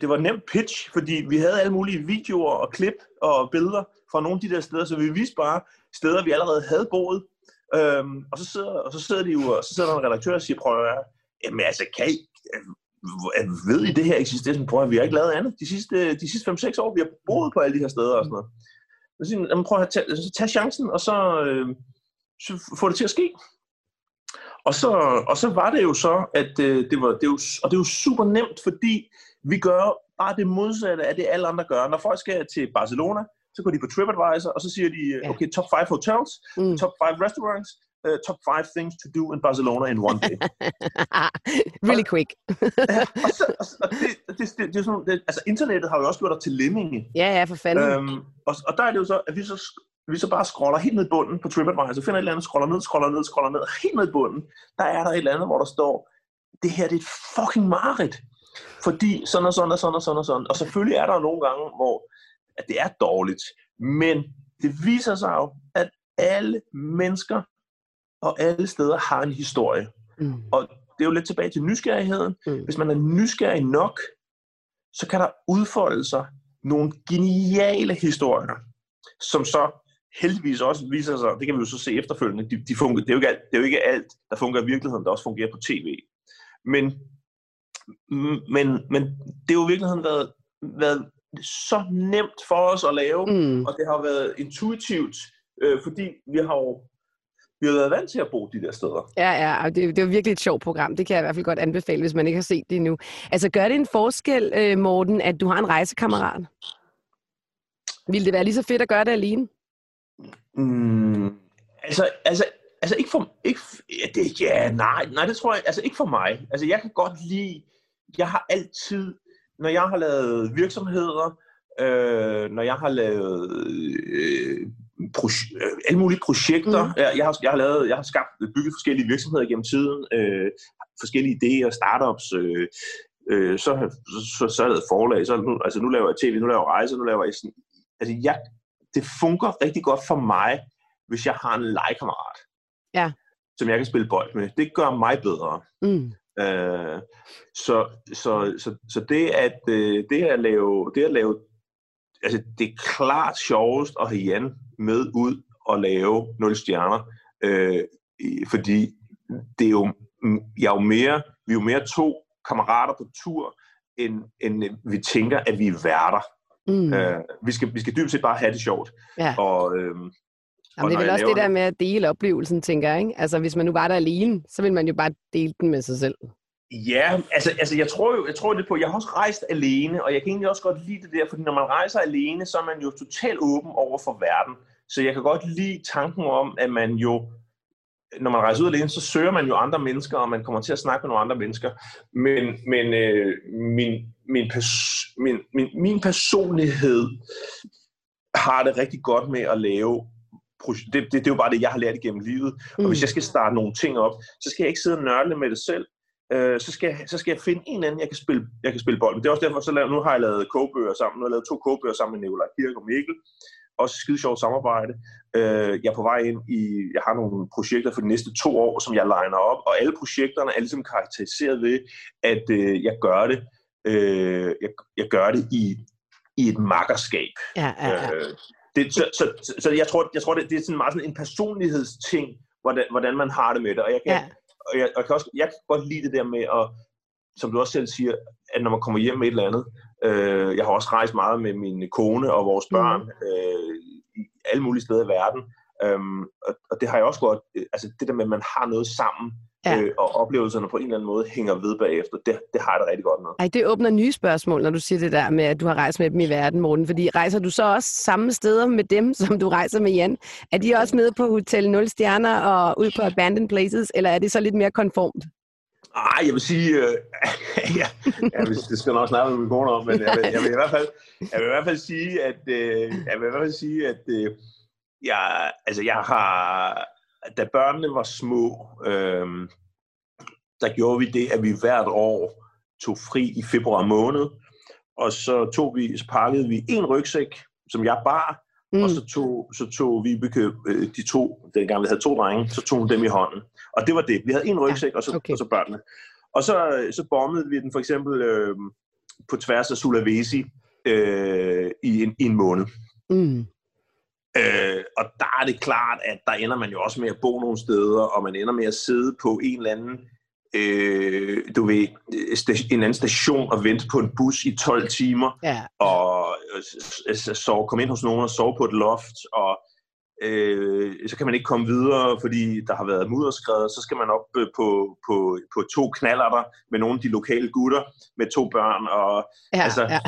[SPEAKER 2] det var nemt pitch, fordi vi havde alle mulige videoer og klip og billeder fra nogle af de der steder, så vi viste bare steder, vi allerede havde boet. Øhm, og, så sidder, og så sidder de jo, og så sidder der en redaktør og siger, prøv at jamen altså, kan I, øh, øh, ved I det her eksisterer? Prøv at vi har ikke lavet andet de sidste, de sidste 5-6 år. Vi har boet på alle de her steder og sådan noget. Så siger, jamen, prøv at tage, så tag chancen, og så, øh, så få det til at ske. Og så, og så var det jo så, at øh, det var, det er jo, og det er jo super nemt, fordi vi gør bare det modsatte af det, alle andre gør. Når folk skal til Barcelona, så går de på TripAdvisor, og så siger de, okay, top 5 hotels, mm. top 5 restaurants, uh, top five things to do in Barcelona in one day.
[SPEAKER 1] really quick.
[SPEAKER 2] ja, og så, og, og det, det, det, det, er sådan, det, altså internettet har jo også gjort dig til lemming.
[SPEAKER 1] Ja, ja, for fanden.
[SPEAKER 2] Øhm, og, og der er det jo så, at vi så, vi så bare scroller helt ned i bunden på TripAdvisor, finder et eller andet, scroller ned, scroller ned, scroller ned, helt ned i bunden, der er der et eller andet, hvor der står, det her det er et fucking mareridt. Fordi sådan og sådan og sådan og sådan og sådan. Og selvfølgelig er der nogle gange, hvor at det er dårligt. Men det viser sig jo, at alle mennesker og alle steder har en historie. Mm. Og det er jo lidt tilbage til nysgerrigheden. Mm. Hvis man er nysgerrig nok, så kan der udfolde sig nogle geniale historier, som så heldigvis også viser sig, det kan vi jo så se efterfølgende, de, de fungerer, det, er jo ikke alt, det er jo ikke alt, der fungerer i virkeligheden, der også fungerer på tv. Men, men, men det har jo i virkeligheden været, været så nemt for os at lave, mm. og det har været intuitivt, øh, fordi vi har jo vi har været vant til at bo de der steder.
[SPEAKER 1] Ja, ja, og det, det er virkelig et sjovt program. Det kan jeg i hvert fald godt anbefale, hvis man ikke har set det endnu. Altså, gør det en forskel, øh, Morten, at du har en rejsekammerat? Vil det være lige så fedt at gøre det alene?
[SPEAKER 2] Mm, altså, altså, altså ikke for... Ikke, det, ja, nej, nej, det tror jeg... Altså ikke for mig. Altså jeg kan godt lide... Jeg har altid... Når jeg har lavet virksomheder, øh, når jeg har lavet øh, proje- øh, alle mulige projekter. Mm. Jeg, jeg, har, jeg, har lavet, jeg har skabt, bygget forskellige virksomheder gennem tiden, øh, forskellige idéer, startups, øh, øh, så, så, så, har jeg lavet forlag, så nu, altså nu laver jeg tv, nu laver jeg rejser, nu laver jeg sådan, altså jeg, det fungerer rigtig godt for mig, hvis jeg har en legekammerat,
[SPEAKER 1] ja.
[SPEAKER 2] som jeg kan spille bold med. Det gør mig bedre. Mm. Øh, så, så, så, så det at øh, det at lave det at lave altså det er klart sjovest at have Jan med ud og lave 0 stjerner, øh, fordi det er jo, jeg er jo mere, vi er jo mere to kammerater på tur, end, end vi tænker, at vi er værter. Mm. Øh, vi, skal, vi skal dybest set bare have det sjovt.
[SPEAKER 1] Ja.
[SPEAKER 2] Og, øhm,
[SPEAKER 1] Jamen, det er vel også det der med at dele oplevelsen, tænker jeg. Ikke? Altså, hvis man nu var der alene, så vil man jo bare dele den med sig selv.
[SPEAKER 2] Ja, altså, altså jeg tror jo jeg tror det på, jeg har også rejst alene, og jeg kan egentlig også godt lide det der, fordi når man rejser alene, så er man jo totalt åben over for verden. Så jeg kan godt lide tanken om, at man jo, når man rejser ud alene, så søger man jo andre mennesker, og man kommer til at snakke med nogle andre mennesker. Men, men øh, min, min, pers- min, min, min personlighed har det rigtig godt med at lave det, det, det er jo bare det, jeg har lært igennem livet. Og mm. hvis jeg skal starte nogle ting op, så skal jeg ikke sidde og nørle med det selv øh, så, skal jeg, så skal jeg finde en anden, jeg kan spille, jeg kan spille bold med. Det er også derfor, så laver, nu har jeg lavet kogebøger sammen. Nu har jeg lavet to kogebøger sammen med Nikolaj Kirk og Mikkel. Også skide sjovt samarbejde. Øh, jeg er på vej ind i, jeg har nogle projekter for de næste to år, som jeg liner op, og alle projekterne er ligesom karakteriseret ved, at øh, jeg gør det, øh, jeg, jeg gør det i, i et makkerskab.
[SPEAKER 1] Ja, ja, ja.
[SPEAKER 2] Øh, det, så, så, så, så jeg tror, jeg tror det, det er sådan meget sådan en personlighedsting, hvordan, hvordan man har det med det. Og jeg kan, ja og jeg, og kan også, jeg kan godt lide det der med at, som du også selv siger, at når man kommer hjem med et eller andet, øh, jeg har også rejst meget med min kone og vores mm. børn mm. øh, i alle mulige steder i verden, øhm, og, og det har jeg også godt, øh, altså det der med, at man har noget sammen, ja. øh, og oplevelserne på en eller anden måde hænger ved bagefter, det, det har jeg det rigtig godt med.
[SPEAKER 1] Ej, det åbner nye spørgsmål, når du siger det der med, at du har rejst med dem i verden, Morten, fordi rejser du så også samme steder med dem, som du rejser med Jan? Er de også med på Hotel 0 Stjerner og ud på Abandoned Places, eller er det så lidt mere konformt?
[SPEAKER 2] Ej, jeg vil sige, øh, ja, jeg vil, det skal nok snakke med min kone om, men jeg vil, jeg vil, i hvert fald, jeg vil i hvert fald sige, at, øh, jeg vil i hvert fald sige, at øh, jeg, altså, jeg har, da børnene var små, øh, der gjorde vi det, at vi hvert år tog fri i februar måned, og så tog vi, så pakkede vi en rygsæk, som jeg bar, mm. og så tog, så tog vi øh, de to, dengang vi havde to drenge, så tog dem i hånden. Og det var det. Vi havde en rygsæk, ja, og, så, okay. og så børnene. Og så, så bombede vi den for eksempel øh, på tværs af Sulawesi øh, i, en, i en måned. Mm. Øh, og der er det klart, at der ender man jo også med at bo nogle steder, og man ender med at sidde på en eller anden øh, du ved, en anden station og vente på en bus i 12 timer,
[SPEAKER 1] ja.
[SPEAKER 2] og øh, så komme ind hos nogen og sove på et loft, og øh, så kan man ikke komme videre, fordi der har været mudderskred, så skal man op øh, på, på, på to knallerter med nogle af de lokale gutter, med to børn, og
[SPEAKER 1] ja, altså, ja.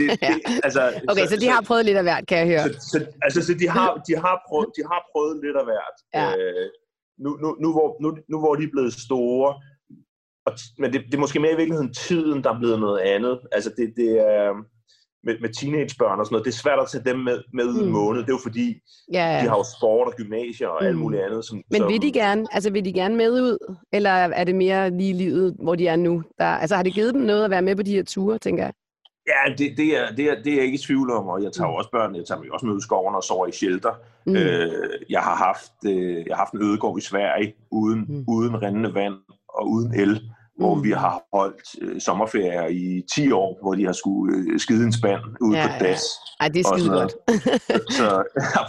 [SPEAKER 1] Det, det, altså okay, så, så de har prøvet lidt af hvert, kan jeg høre.
[SPEAKER 2] Så, så, altså, så de har, de har, prøvet, de har prøvet lidt af hvert. Ja. Øh, nu, nu, nu, hvor, nu, nu hvor de er blevet store, og, men det, det er måske mere i virkeligheden tiden, der er blevet noget andet. Altså det, det er med, med teenagebørn og sådan noget, det er svært at tage dem med, med mm. en måned. Det er jo fordi, ja, ja. de har jo sport og gymnasier og mm. alt muligt andet. Som,
[SPEAKER 1] Men vil de gerne, altså vil de gerne med ud? Eller er det mere lige livet, hvor de er nu? Der, altså har det givet dem noget at være med på de her ture, tænker jeg?
[SPEAKER 2] Ja, det, det, er, det, er, det er jeg ikke i tvivl om, og jeg tager mm. også børn, jeg tager mig også med ud i skoven og sover i shelter. Mm. Øh, jeg, har haft, øh, jeg har haft en ødegård i Sverige, uden, mm. uden rendende vand og uden el hvor mm. vi har holdt øh, sommerferier i 10 år, hvor de har skulle øh, skide en spand ude ja, på das.
[SPEAKER 1] Ja. Ej, det er skide godt.
[SPEAKER 2] så,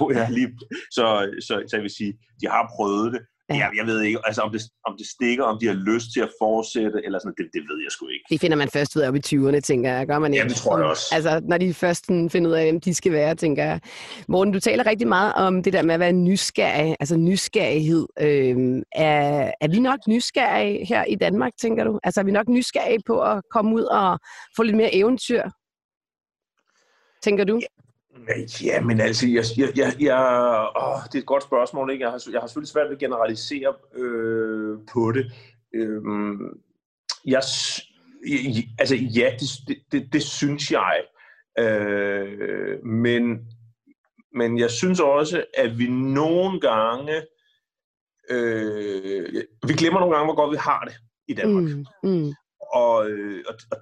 [SPEAKER 2] ja, lige, så, så, så jeg vil sige, de har prøvet det, Ja. Jeg, jeg ved ikke, altså om det, om det stikker, om de har lyst til at fortsætte, eller sådan, det, det ved jeg sgu ikke.
[SPEAKER 1] Det finder man først ud af op i 20'erne, tænker jeg. Gør man ikke?
[SPEAKER 2] Ja, det tror jeg også.
[SPEAKER 1] Altså, når de først finder ud af, hvem de skal være, tænker jeg. Morten, du taler rigtig meget om det der med at være nysgerrig, altså nysgerrighed. Øhm, er, er vi nok nysgerrige her i Danmark, tænker du? Altså, er vi nok nysgerrige på at komme ud og få lidt mere eventyr? Tænker du? Ja.
[SPEAKER 2] Ja, men altså, jeg, jeg, jeg, jeg, åh, det er et godt spørgsmål. Ikke? Jeg, har, jeg har selvfølgelig svært ved at generalisere øh, på det. Øh, jeg, altså, ja, det, det, det synes jeg. Øh, men, men jeg synes også, at vi nogle gange, øh, vi glemmer nogle gange, hvor godt vi har det i Danmark. Mm, mm. Og, øh, og, og,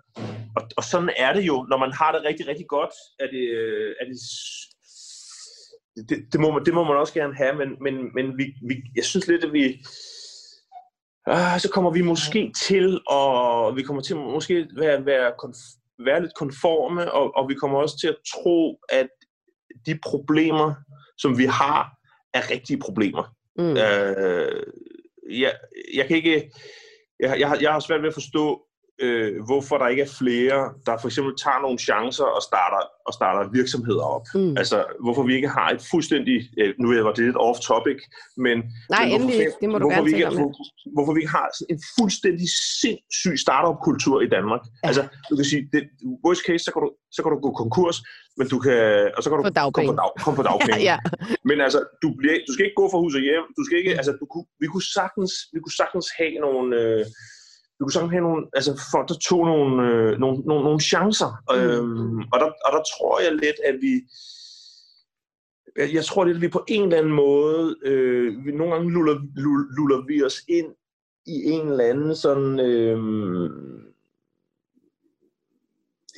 [SPEAKER 2] og, og sådan er det jo, når man har det rigtig, rigtig godt, er det, øh, er det det, det, må man, det må man også gerne have, men, men, men vi, vi, jeg synes lidt, at vi, øh, så kommer vi måske til at, vi kommer til måske være, være, konf, være lidt konforme, og, og vi kommer også til at tro, at de problemer, som vi har, er rigtige problemer. Mm. Øh, jeg, jeg kan ikke, jeg, jeg, jeg har svært ved at forstå, øh, hvorfor der ikke er flere, der for eksempel tager nogle chancer og starter, og starter virksomheder op. Mm. Altså, hvorfor vi ikke har et fuldstændig, øh, nu godt, det er lidt off-topic, men...
[SPEAKER 1] Nej,
[SPEAKER 2] men
[SPEAKER 1] endelig, hvorfor, det må du gerne
[SPEAKER 2] ikke, hvor, hvorfor vi ikke har en fuldstændig sindssyg startup-kultur i Danmark. Ja. Altså, du kan sige, det, worst case, så kan, du, så kan du gå konkurs, men du kan, og så kan du komme på, dag, komme på dagpenge. ja, ja. Men altså, du, bliver, du skal ikke gå fra hus og hjem, du skal ikke, altså, du, vi, kunne sagtens, vi kunne sagtens have nogle... Øh, vi kunne sådan have nogle, altså folk, der tog nogle, øh, nogle, nogle, nogle chancer. Mm. Øhm, og, der, og der tror jeg lidt, at vi, jeg tror lidt, at vi på en eller anden måde, øh, vi, nogle gange luller, luller vi os ind i en eller anden sådan, øh,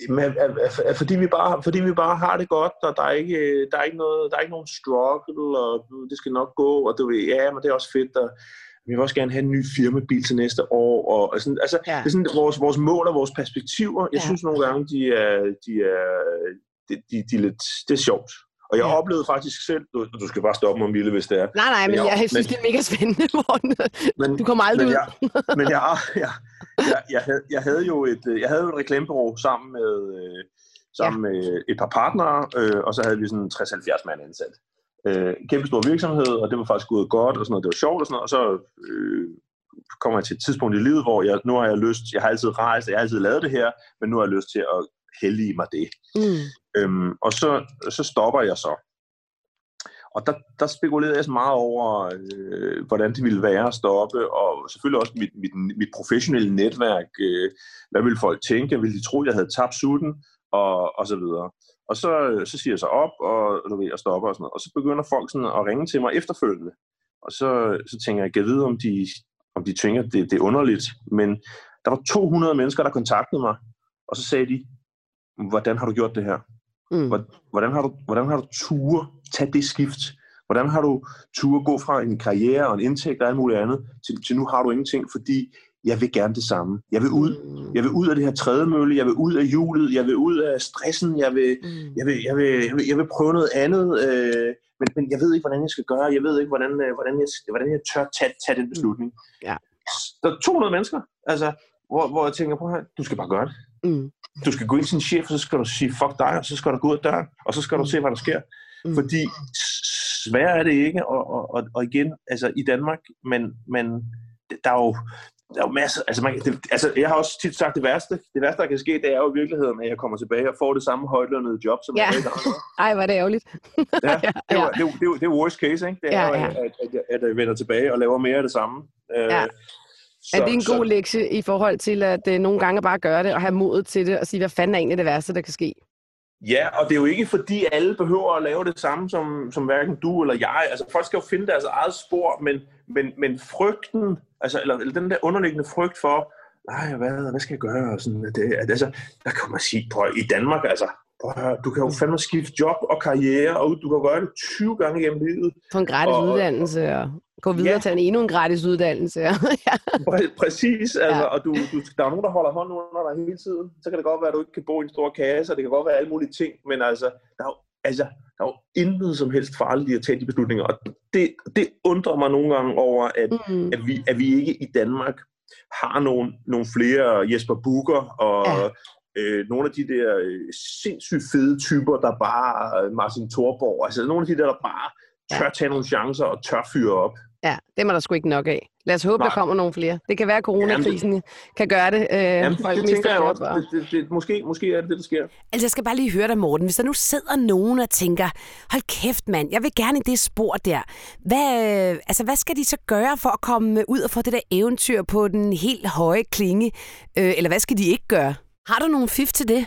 [SPEAKER 2] men, fordi, vi bare, fordi vi bare har det godt, og der er ikke, der er ikke, noget, der er ikke nogen struggle, og det skal nok gå, og du ved, ja, men det er også fedt, og vi vil også gerne have en ny firmabil til næste år. Og, og sådan, altså, ja. det er sådan vores, vores mål og vores perspektiver. Jeg ja. synes nogle gange, de er, de er, de, de, de er lidt, det er sjovt. Og jeg ja. oplevede faktisk selv, du, du skal bare stoppe mig, Mille, hvis det er.
[SPEAKER 1] Nej, nej, men, men jeg, jeg synes, men, det er mega spændende, Morten. Men, du kommer aldrig
[SPEAKER 2] men
[SPEAKER 1] ud.
[SPEAKER 2] Jeg, men jeg, jeg, jeg, jeg, havde, jeg havde jo et, jeg havde et reklamebureau sammen med, øh, sammen ja. med et par partnere, øh, og så havde vi sådan 60-70 mand ansat øh, kæmpe stor virksomhed, og det var faktisk gået godt, og sådan noget, det var sjovt og sådan noget, og så øh, kommer jeg til et tidspunkt i livet, hvor jeg, nu har jeg lyst, jeg har altid rejst, jeg har altid lavet det her, men nu har jeg lyst til at hellige mig det. Mm. Øhm, og så, så stopper jeg så. Og der, der spekulerede jeg så meget over, øh, hvordan det ville være at stoppe, og selvfølgelig også mit, mit, mit professionelle netværk. Øh, hvad ville folk tænke? Ville de tro, jeg havde tabt sutten? Og, og så videre. Og så, så siger jeg så op, og, du ved, og stopper og sådan noget. Og så begynder folk sådan at ringe til mig efterfølgende. Og så, så tænker jeg, jeg vide, om de, om de tænker, det, det er underligt. Men der var 200 mennesker, der kontaktede mig, og så sagde de, hvordan har du gjort det her? Mm. Hvordan har du, hvordan har du ture tage det skift? Hvordan har du ture gå fra en karriere og en indtægt og alt muligt andet, til, til nu har du ingenting, fordi jeg vil gerne det samme. Jeg vil ud, mm. jeg vil ud af det her trædemølle, jeg vil ud af hjulet, jeg vil ud af stressen, jeg vil, mm. jeg vil, jeg vil, jeg vil, jeg vil prøve noget andet, øh, men, men jeg ved ikke, hvordan jeg skal gøre, jeg ved ikke, hvordan, øh, hvordan, jeg, hvordan jeg tør tage, tage den beslutning. Ja. Der er 200 mennesker, altså, hvor, hvor jeg tænker på her, du skal bare gøre det. Mm. Du skal gå ind til sin chef, og så skal du sige, fuck dig, og så skal du gå ud af døren, og så skal du mm. se, hvad der sker. Mm. Fordi svært er det ikke, og, og, og, og igen, altså i Danmark, men, men der er jo, der er jo masser, altså, man, det, altså jeg har også tit sagt, det værste, det værste, der kan ske, det er jo i virkeligheden, at jeg kommer tilbage og får det samme højtlønnede job, som
[SPEAKER 1] ja.
[SPEAKER 2] jeg havde
[SPEAKER 1] Ej, var det ærgerligt.
[SPEAKER 2] ja, det, var, det, det, det, er worst case, ikke? Det er ja, ja. At, at, at, at, jeg vender tilbage og laver mere af det samme. Øh, ja.
[SPEAKER 1] Så, er det en god så, lektie i forhold til, at uh, nogle gange bare gøre det og have modet til det og sige, hvad fanden er egentlig det værste, der kan ske?
[SPEAKER 2] Ja, og det er jo ikke fordi alle behøver at lave det samme som, som hverken du eller jeg. Altså folk skal jo finde deres eget spor, men, men, men frygten, altså, eller, eller den der underliggende frygt for, nej, hvad, hvad skal jeg gøre? Og sådan, det, altså, der kan man sige, prøv, i Danmark, altså, prøv, du kan jo fandme skifte job og karriere, og du kan gøre det 20 gange gennem livet.
[SPEAKER 1] Få en gratis og, uddannelse, og gå videre ja. til en endnu en gratis uddannelse. ja.
[SPEAKER 2] Præ- præcis, altså, ja. og du, du, der er nogen, der holder hånden under dig hele tiden. Så kan det godt være, at du ikke kan bo i en stor kasse, og det kan godt være alle mulige ting, men altså, der er jo, altså, der er jo intet som helst farligt i at tage de beslutninger, og det, det undrer mig nogle gange over, at, mm. at, vi, at vi ikke i Danmark har nogle, nogle flere Jesper Booker og ja. øh, nogle af de der øh, sindssygt fede typer, der bare, øh, Martin Thorborg, altså nogle af de der, der bare tør tage nogle chancer og tør fyre op.
[SPEAKER 1] Ja, det er der sgu ikke nok af. Lad os håbe, Nej. der kommer nogle flere. Det kan være, at coronakrisen Jamen, kan gøre det. Øh,
[SPEAKER 2] Jamen, folk det, tænker jeg også. Det, det, det, måske, måske er det det, der sker.
[SPEAKER 1] Altså, jeg skal bare lige høre dig, Morten. Hvis der nu sidder nogen og tænker, hold kæft, mand, jeg vil gerne i det spor der. Hvad, altså, hvad skal de så gøre for at komme ud og få det der eventyr på den helt høje klinge? Øh, eller hvad skal de ikke gøre? Har du nogle fif til det?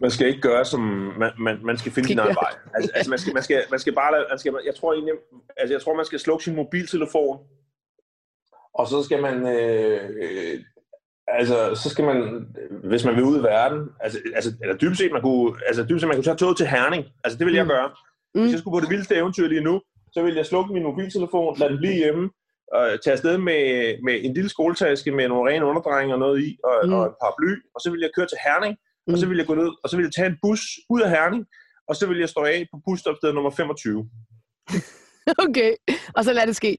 [SPEAKER 2] Man skal ikke gøre som man, man, man skal finde sin egen vej. Altså, altså man, skal, man, skal, man skal bare man skal, jeg tror egentlig, altså jeg tror man skal slukke sin mobiltelefon. Og så skal man øh, øh, altså så skal man hvis man vil ud i verden, altså, altså eller dybest set man kunne altså dybest set man kunne tage toget til Herning. Altså det vil jeg mm. gøre. Mm. Hvis jeg skulle på det vildeste eventyr lige nu, så vil jeg slukke min mobiltelefon, lade den blive hjemme, og tage afsted med, med en lille skoletaske med nogle rene underdrenge og noget i, og, mm. og et par bly, og så vil jeg køre til Herning, Mm. Og så mm. vil jeg gå ned, og så vil jeg tage en bus ud af Herning, og så vil jeg stå af på busstopsted nummer 25.
[SPEAKER 1] okay, og så lad det ske.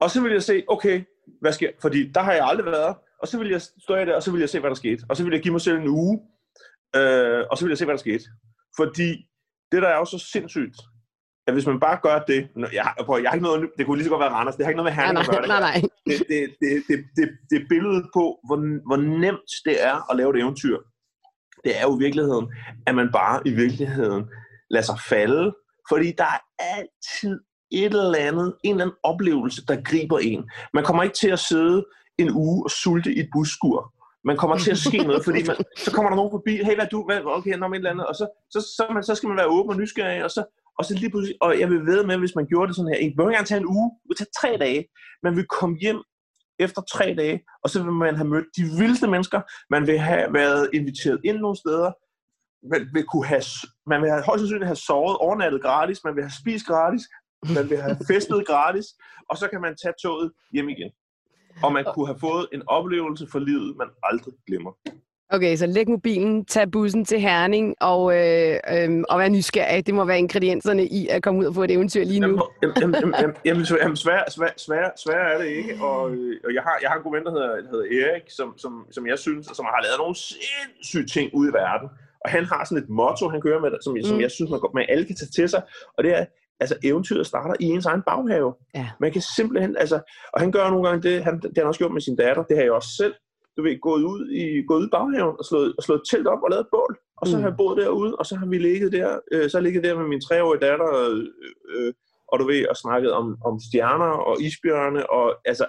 [SPEAKER 2] Og så vil jeg se, okay, hvad sker Fordi der har jeg aldrig været. Og så vil jeg stå af der, og så vil jeg se, hvad der skete. Og så vil jeg give mig selv en uge, øh, og så vil jeg se, hvad der skete. Fordi det, der er jo så sindssygt, at hvis man bare gør det, jeg, prøv, jeg har ikke noget, det kunne lige så godt være Randers, det har ikke noget med Herning at gøre det.
[SPEAKER 1] Nej, nej.
[SPEAKER 2] Det, det, det, det, det, det er billedet på, hvor, hvor nemt det er at lave et eventyr det er jo i virkeligheden, at man bare i virkeligheden lader sig falde, fordi der er altid et eller andet, en eller anden oplevelse, der griber en. Man kommer ikke til at sidde en uge og sulte i et busskur. Man kommer til at ske noget, fordi man, så kommer der nogen forbi, hey, hvad du, hvad, okay, når et eller andet, og så, så, så, man, så skal man være åben og nysgerrig, og så, og så lige pludselig, og jeg vil ved med, hvis man gjorde det sådan her, ikke behøver gerne tage en uge, det vil tage tre dage, man vil komme hjem efter tre dage, og så vil man have mødt de vildeste mennesker, man vil have været inviteret ind nogle steder, man vil, kunne have, man vil have, højst sandsynligt have sovet overnattet gratis, man vil have spist gratis, man vil have festet gratis, og så kan man tage toget hjem igen. Og man kunne have fået en oplevelse for livet, man aldrig glemmer.
[SPEAKER 1] Okay, så læg mobilen, tag bussen til Herning og, øh, øh, og være nysgerrig. Det må være ingredienserne i at komme ud og få et eventyr lige nu.
[SPEAKER 2] Jamen, jamen, jamen, jamen svær, svær, svær, svær er det ikke. Og, øh, og jeg, har, jeg har en god ven, der hedder, der hedder Erik, som, som, som jeg synes, som har lavet nogle sindssyge ting ude i verden. Og han har sådan et motto, han kører med, som, mm. som jeg synes, man, man alle kan tage til sig. Og det er, altså eventyret starter i ens egen baghave. Ja. Man kan simpelthen, altså, og han gør nogle gange det, han, det har han også gjort med sin datter, det har jeg også selv du ved, gået ud i, gået ud i baghaven og slået, og slået telt op og lavet et bål. Og så mm. har jeg boet derude, og så har vi ligget der, øh, så har jeg ligget der med min treårige datter, øh, øh, og du ved, og snakket om, om stjerner og isbjørne, og altså,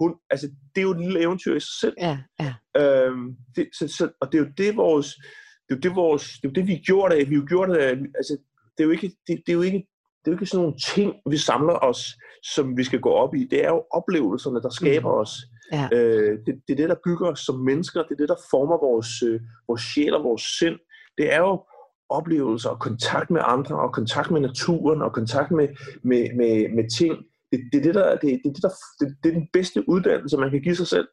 [SPEAKER 2] hun, altså, det er jo et lille eventyr i sig selv.
[SPEAKER 1] Ja, ja.
[SPEAKER 2] Øhm, det, så, så, og det er jo det, vores, det er jo det, vores, det er jo det, vi gjorde af. Vi har gjort det af, altså, det er jo ikke, det, det er jo ikke, det er jo ikke sådan nogle ting, vi samler os, som vi skal gå op i. Det er jo oplevelserne, der skaber mm. os. Ja. Øh, det, det er det, der bygger os som mennesker. Det er det, der former vores, øh, vores sjæl og vores sind. Det er jo oplevelser og kontakt med andre, og kontakt med naturen, og kontakt med, med, med, med ting. Det, det, er det, der, det, det, det, der, det, det er den bedste uddannelse, man kan give sig selv.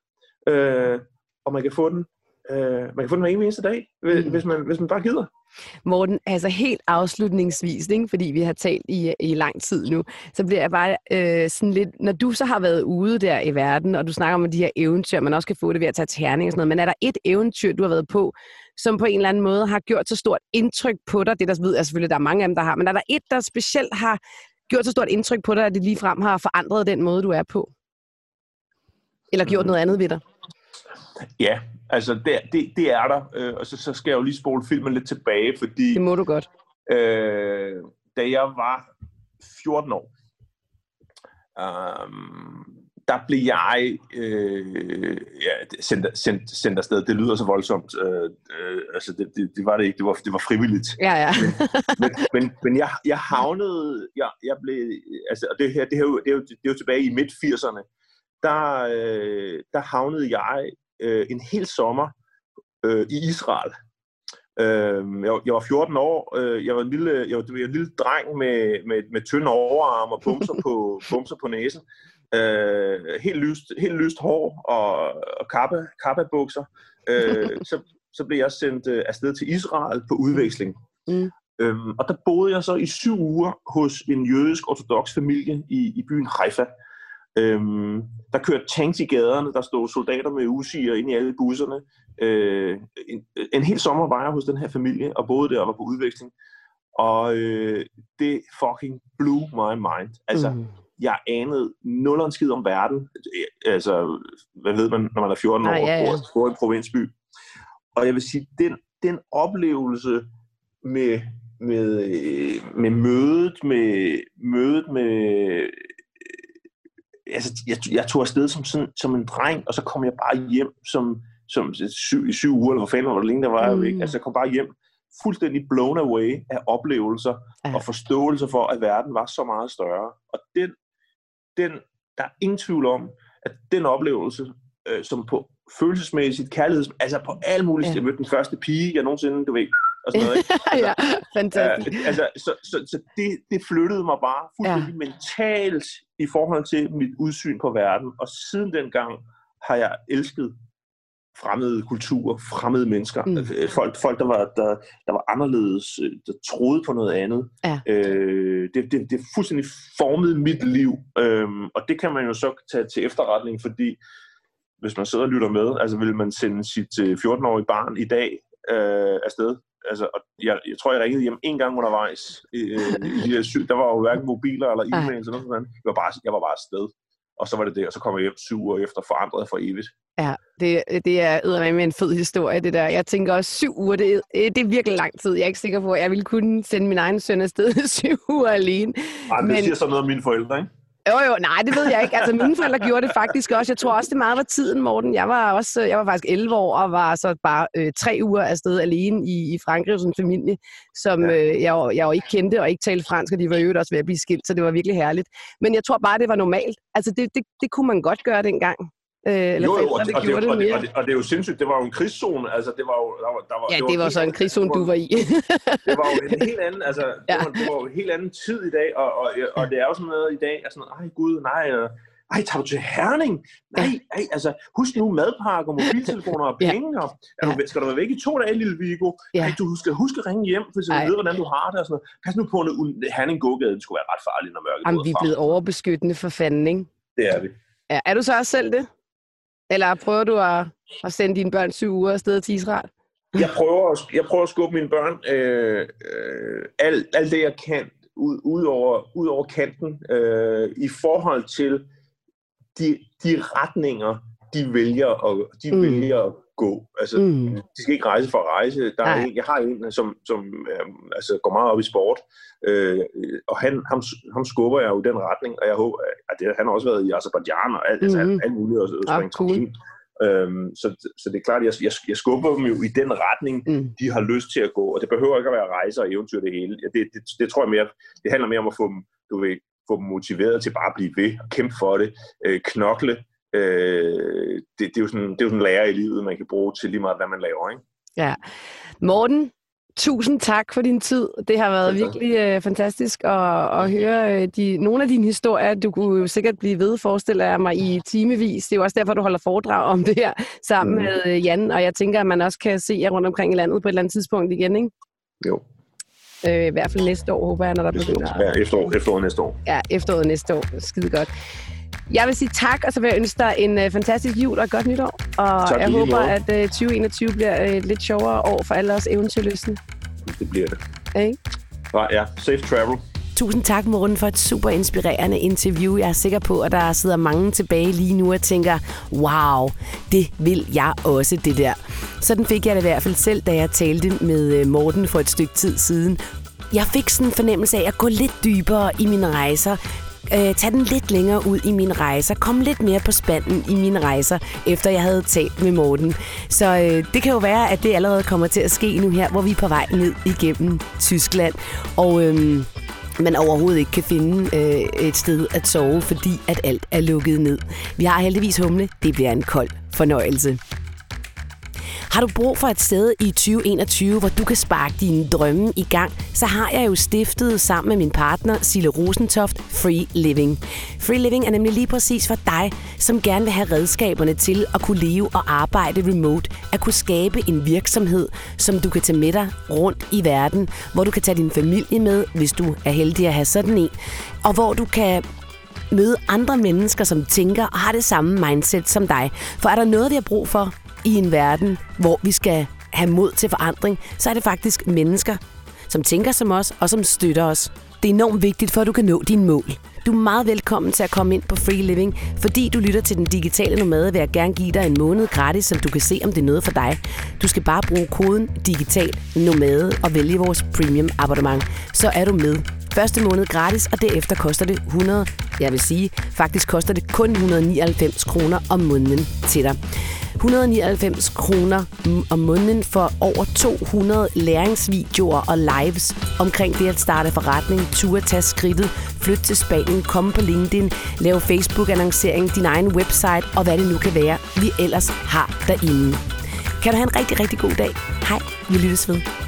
[SPEAKER 2] Øh, og man kan få den, øh, man kan få den hver eneste dag, mm. hvis, man, hvis man bare gider.
[SPEAKER 1] Morten, altså helt afslutningsvis, ikke? fordi vi har talt i, i lang tid nu, så bliver jeg bare øh, sådan lidt, når du så har været ude der i verden, og du snakker om de her eventyr, man også kan få det ved at tage terning og sådan noget, men er der et eventyr, du har været på, som på en eller anden måde har gjort så stort indtryk på dig? Det der ved jeg selvfølgelig, der er mange af dem, der har, men er der et, der specielt har gjort så stort indtryk på dig, at det lige frem har forandret den måde, du er på? Eller gjort mm. noget andet ved dig?
[SPEAKER 2] Ja, altså det, det, det er der. Øh, og så, så skal jeg jo lige spole filmen lidt tilbage, fordi...
[SPEAKER 1] Det må du godt.
[SPEAKER 2] Øh, da jeg var 14 år, um, der blev jeg øh, ja, sendt, sendt, sendt afsted. Det lyder så voldsomt. Øh, øh, altså, det, det, det var det ikke. Det var, det var frivilligt.
[SPEAKER 1] Ja, ja.
[SPEAKER 2] men, men, men jeg, jeg havnede... Jeg, jeg blev, altså, og det her, det, her, det, er jo, det er jo tilbage i midt-80'erne. Der, øh, der havnede jeg øh, en hel sommer øh, i Israel. Øh, jeg, jeg var 14 år. Øh, jeg var en lille, jeg var, jeg var en lille dreng med, med, med tynde overarm og bumser på, bumser på næsen. Øh, helt, lyst, helt lyst hår og, og kappa, kappa-bukser. Øh, så, så blev jeg sendt øh, afsted til Israel på udveksling. Mm. Øhm, og der boede jeg så i syv uger hos en jødisk ortodox familie i, i byen Haifa. Øhm, der kørte tanks i gaderne, der stod soldater med usiger ind i alle busserne. Øh, en, en hel sommer var jeg hos den her familie, og boede der og var på udveksling. Og øh, det fucking blew my mind. Altså, mm. jeg anede nul skid om verden. Altså, hvad ved man, når man er 14 år og ja, ja. bor i en provinsby. Og jeg vil sige, den, den oplevelse med, med, med mødet med, mødet med altså, jeg, jeg tog afsted som, sådan, som en dreng, og så kom jeg bare hjem som, som syv, i syv uger, eller hvor fanden var det længe, der var mm. jeg Altså, jeg kom bare hjem fuldstændig blown away af oplevelser ja. og forståelse for, at verden var så meget større. Og den, den, der er ingen tvivl om, at den oplevelse, øh, som på følelsesmæssigt, kærligheds, altså på alle mulige, ja. jeg mødte den første pige, jeg nogensinde, du ved, og sådan noget. Ikke?
[SPEAKER 1] Altså, ja, fantastisk.
[SPEAKER 2] Øh, altså, så så, så det, det flyttede mig bare fuldstændig ja. mentalt i forhold til mit udsyn på verden. Og siden dengang har jeg elsket fremmede kulturer, fremmede mennesker, mm. Øh, folk, folk der, var, der, der var anderledes, øh, der troede på noget andet. Ja. Øh, det, det, det fuldstændig formet mit liv, øhm, og det kan man jo så tage til efterretning, fordi hvis man sidder og lytter med, altså vil man sende sit 14-årige barn i dag øh, afsted altså, og jeg, jeg tror, jeg ringede hjem en gang undervejs. Øh, i de syv, der var jo hverken mobiler eller e-mails eller noget sådan. Jeg var bare, jeg var bare afsted. Og så var det det, og så kom jeg hjem syv uger efter, forandret for evigt.
[SPEAKER 1] Ja, det, det er med en fed historie, det der. Jeg tænker også, syv uger, det, det er virkelig lang tid. Jeg er ikke sikker på, at jeg ville kunne sende min egen søn afsted syv uger alene.
[SPEAKER 2] Nej, det men... siger så noget om mine forældre, ikke?
[SPEAKER 1] Jo, jo, nej, det ved jeg ikke. Altså, mine forældre gjorde det faktisk også. Jeg tror også, det meget var tiden, Morten. Jeg var, også, jeg var faktisk 11 år og var så bare øh, tre uger afsted alene i, i Frankrig hos en familie, som ja. øh, jeg, jeg jo ikke kendte og ikke talte fransk, og de var jo også ved at blive skilt, så det var virkelig herligt. Men jeg tror bare, det var normalt. Altså, det, det, det kunne man godt gøre dengang.
[SPEAKER 2] Øh, eller jo, jo, og, det, og, det, og, det, og, det, og, det, og er jo sindssygt, det var jo en krigszone, altså det var jo... Der var, der var,
[SPEAKER 1] ja, det var, det var så en krigszone, du var i.
[SPEAKER 2] det var jo en helt anden, altså, ja. det, var, det var jo en helt anden tid i dag, og, og, og det er jo sådan noget i dag, altså, ej gud, nej, øh, ej, tager du til Herning? Nej, ej, altså, husk nu madpakker, mobiltelefoner og penge, ja. og er du, skal du være væk i to dage, lille Vigo? Ja. Ej, du skal huske at ringe hjem, hvis du ved, hvordan du har det og sådan noget. Pas nu på, at Herning det skulle være ret farligt, når mørket
[SPEAKER 1] Jamen, vi er blevet overbeskyttende for fanden, ikke?
[SPEAKER 2] Det er vi.
[SPEAKER 1] Ja, er du så også selv det? Eller prøver du at, at sende dine børn syv uger afsted til Israel?
[SPEAKER 2] Jeg prøver, at, jeg prøver at skubbe mine børn øh, øh, alt, alt det, jeg kan, ud, ud, over, ud over kanten, øh, i forhold til de, de retninger, de vælger at, de mm. vælger at gå. Altså, mm. de skal ikke rejse for at rejse. Der er en, jeg har en, som, som øh, altså, går meget op i sport, øh, og han, ham, ham skubber jeg jo i den retning, og jeg håber, at det, han har også været i Azerbaijan og alt, mm. altså, alt, alt muligt, og, og ah, cool. Øhm, så, så det er klart, at jeg, jeg, jeg skubber dem jo i den retning, mm. de har lyst til at gå, og det behøver ikke at være rejser og eventyr det hele. Det, det, det tror jeg mere, det handler mere om at få dem, du ved, få dem motiveret til bare at blive ved og kæmpe for det, øh, knokle, øh, det, det, er jo sådan, det er jo sådan en lærer i livet, man kan bruge til lige meget, hvad man laver. Ikke?
[SPEAKER 1] Ja. Morten, tusind tak for din tid. Det har været virkelig øh, fantastisk at, at høre øh, de, nogle af dine historier. Du kunne jo sikkert blive ved, forestiller jeg mig, i timevis. Det er jo også derfor, du holder foredrag om det her sammen mm. med øh, Jan, og jeg tænker, at man også kan se jer rundt omkring i landet på et eller andet tidspunkt igen, ikke?
[SPEAKER 2] Jo.
[SPEAKER 1] Øh, I hvert fald næste år, håber jeg, når der begynder.
[SPEAKER 2] Ja, efterår, efterår næste år.
[SPEAKER 1] Ja, efteråret næste år. Skide godt. Jeg vil sige tak, og så vil jeg ønske dig en uh, fantastisk jul og et godt nytår. Og tak, jeg håber, måde. at øh, 2021 bliver et uh, lidt sjovere år for alle os eventyrløsne.
[SPEAKER 2] Det bliver det.
[SPEAKER 1] Okay?
[SPEAKER 2] Ja, safe travel.
[SPEAKER 1] Tusind tak, Morten, for et super inspirerende interview. Jeg er sikker på, at der sidder mange tilbage lige nu og tænker, wow, det vil jeg også, det der. Sådan fik jeg det i hvert fald selv, da jeg talte med øh, Morten for et stykke tid siden. Jeg fik sådan en fornemmelse af at gå lidt dybere i mine rejser, øh, tage den lidt længere ud i mine rejser, komme lidt mere på spanden i mine rejser, efter jeg havde talt med Morten. Så øh, det kan jo være, at det allerede kommer til at ske nu her, hvor vi er på vej ned igennem Tyskland. Og øh, man overhovedet ikke kan finde øh, et sted at sove, fordi at alt er lukket ned. Vi har heldigvis humle. Det bliver en kold fornøjelse. Har du brug for et sted i 2021, hvor du kan sparke dine drømme i gang, så har jeg jo stiftet sammen med min partner Sille Rosentoft Free Living. Free Living er nemlig lige præcis for dig, som gerne vil have redskaberne til at kunne leve og arbejde remote, at kunne skabe en virksomhed, som du kan tage med dig rundt i verden, hvor du kan tage din familie med, hvis du er heldig at have sådan en, og hvor du kan møde andre mennesker, som tænker og har det samme mindset som dig. For er der noget, vi har brug for i en verden, hvor vi skal have mod til forandring, så er det faktisk mennesker, som tænker som os og som støtter os. Det er enormt vigtigt, for at du kan nå dine mål. Du er meget velkommen til at komme ind på Free Living. Fordi du lytter til den digitale nomade, vil jeg gerne give dig en måned gratis, så du kan se, om det er noget for dig. Du skal bare bruge koden digital nomade og vælge vores premium abonnement. Så er du med. Første måned gratis, og derefter koster det 100, jeg vil sige, faktisk koster det kun 199 kroner om måneden til dig. 199 kroner om måneden for over 200 læringsvideoer og lives omkring det at starte forretning, ture, tage skridtet, flytte til Spanien, komme på LinkedIn, lave Facebook-annoncering, din egen website og hvad det nu kan være, vi ellers har derinde. Kan du have en rigtig, rigtig god dag. Hej, vi lyttes ved.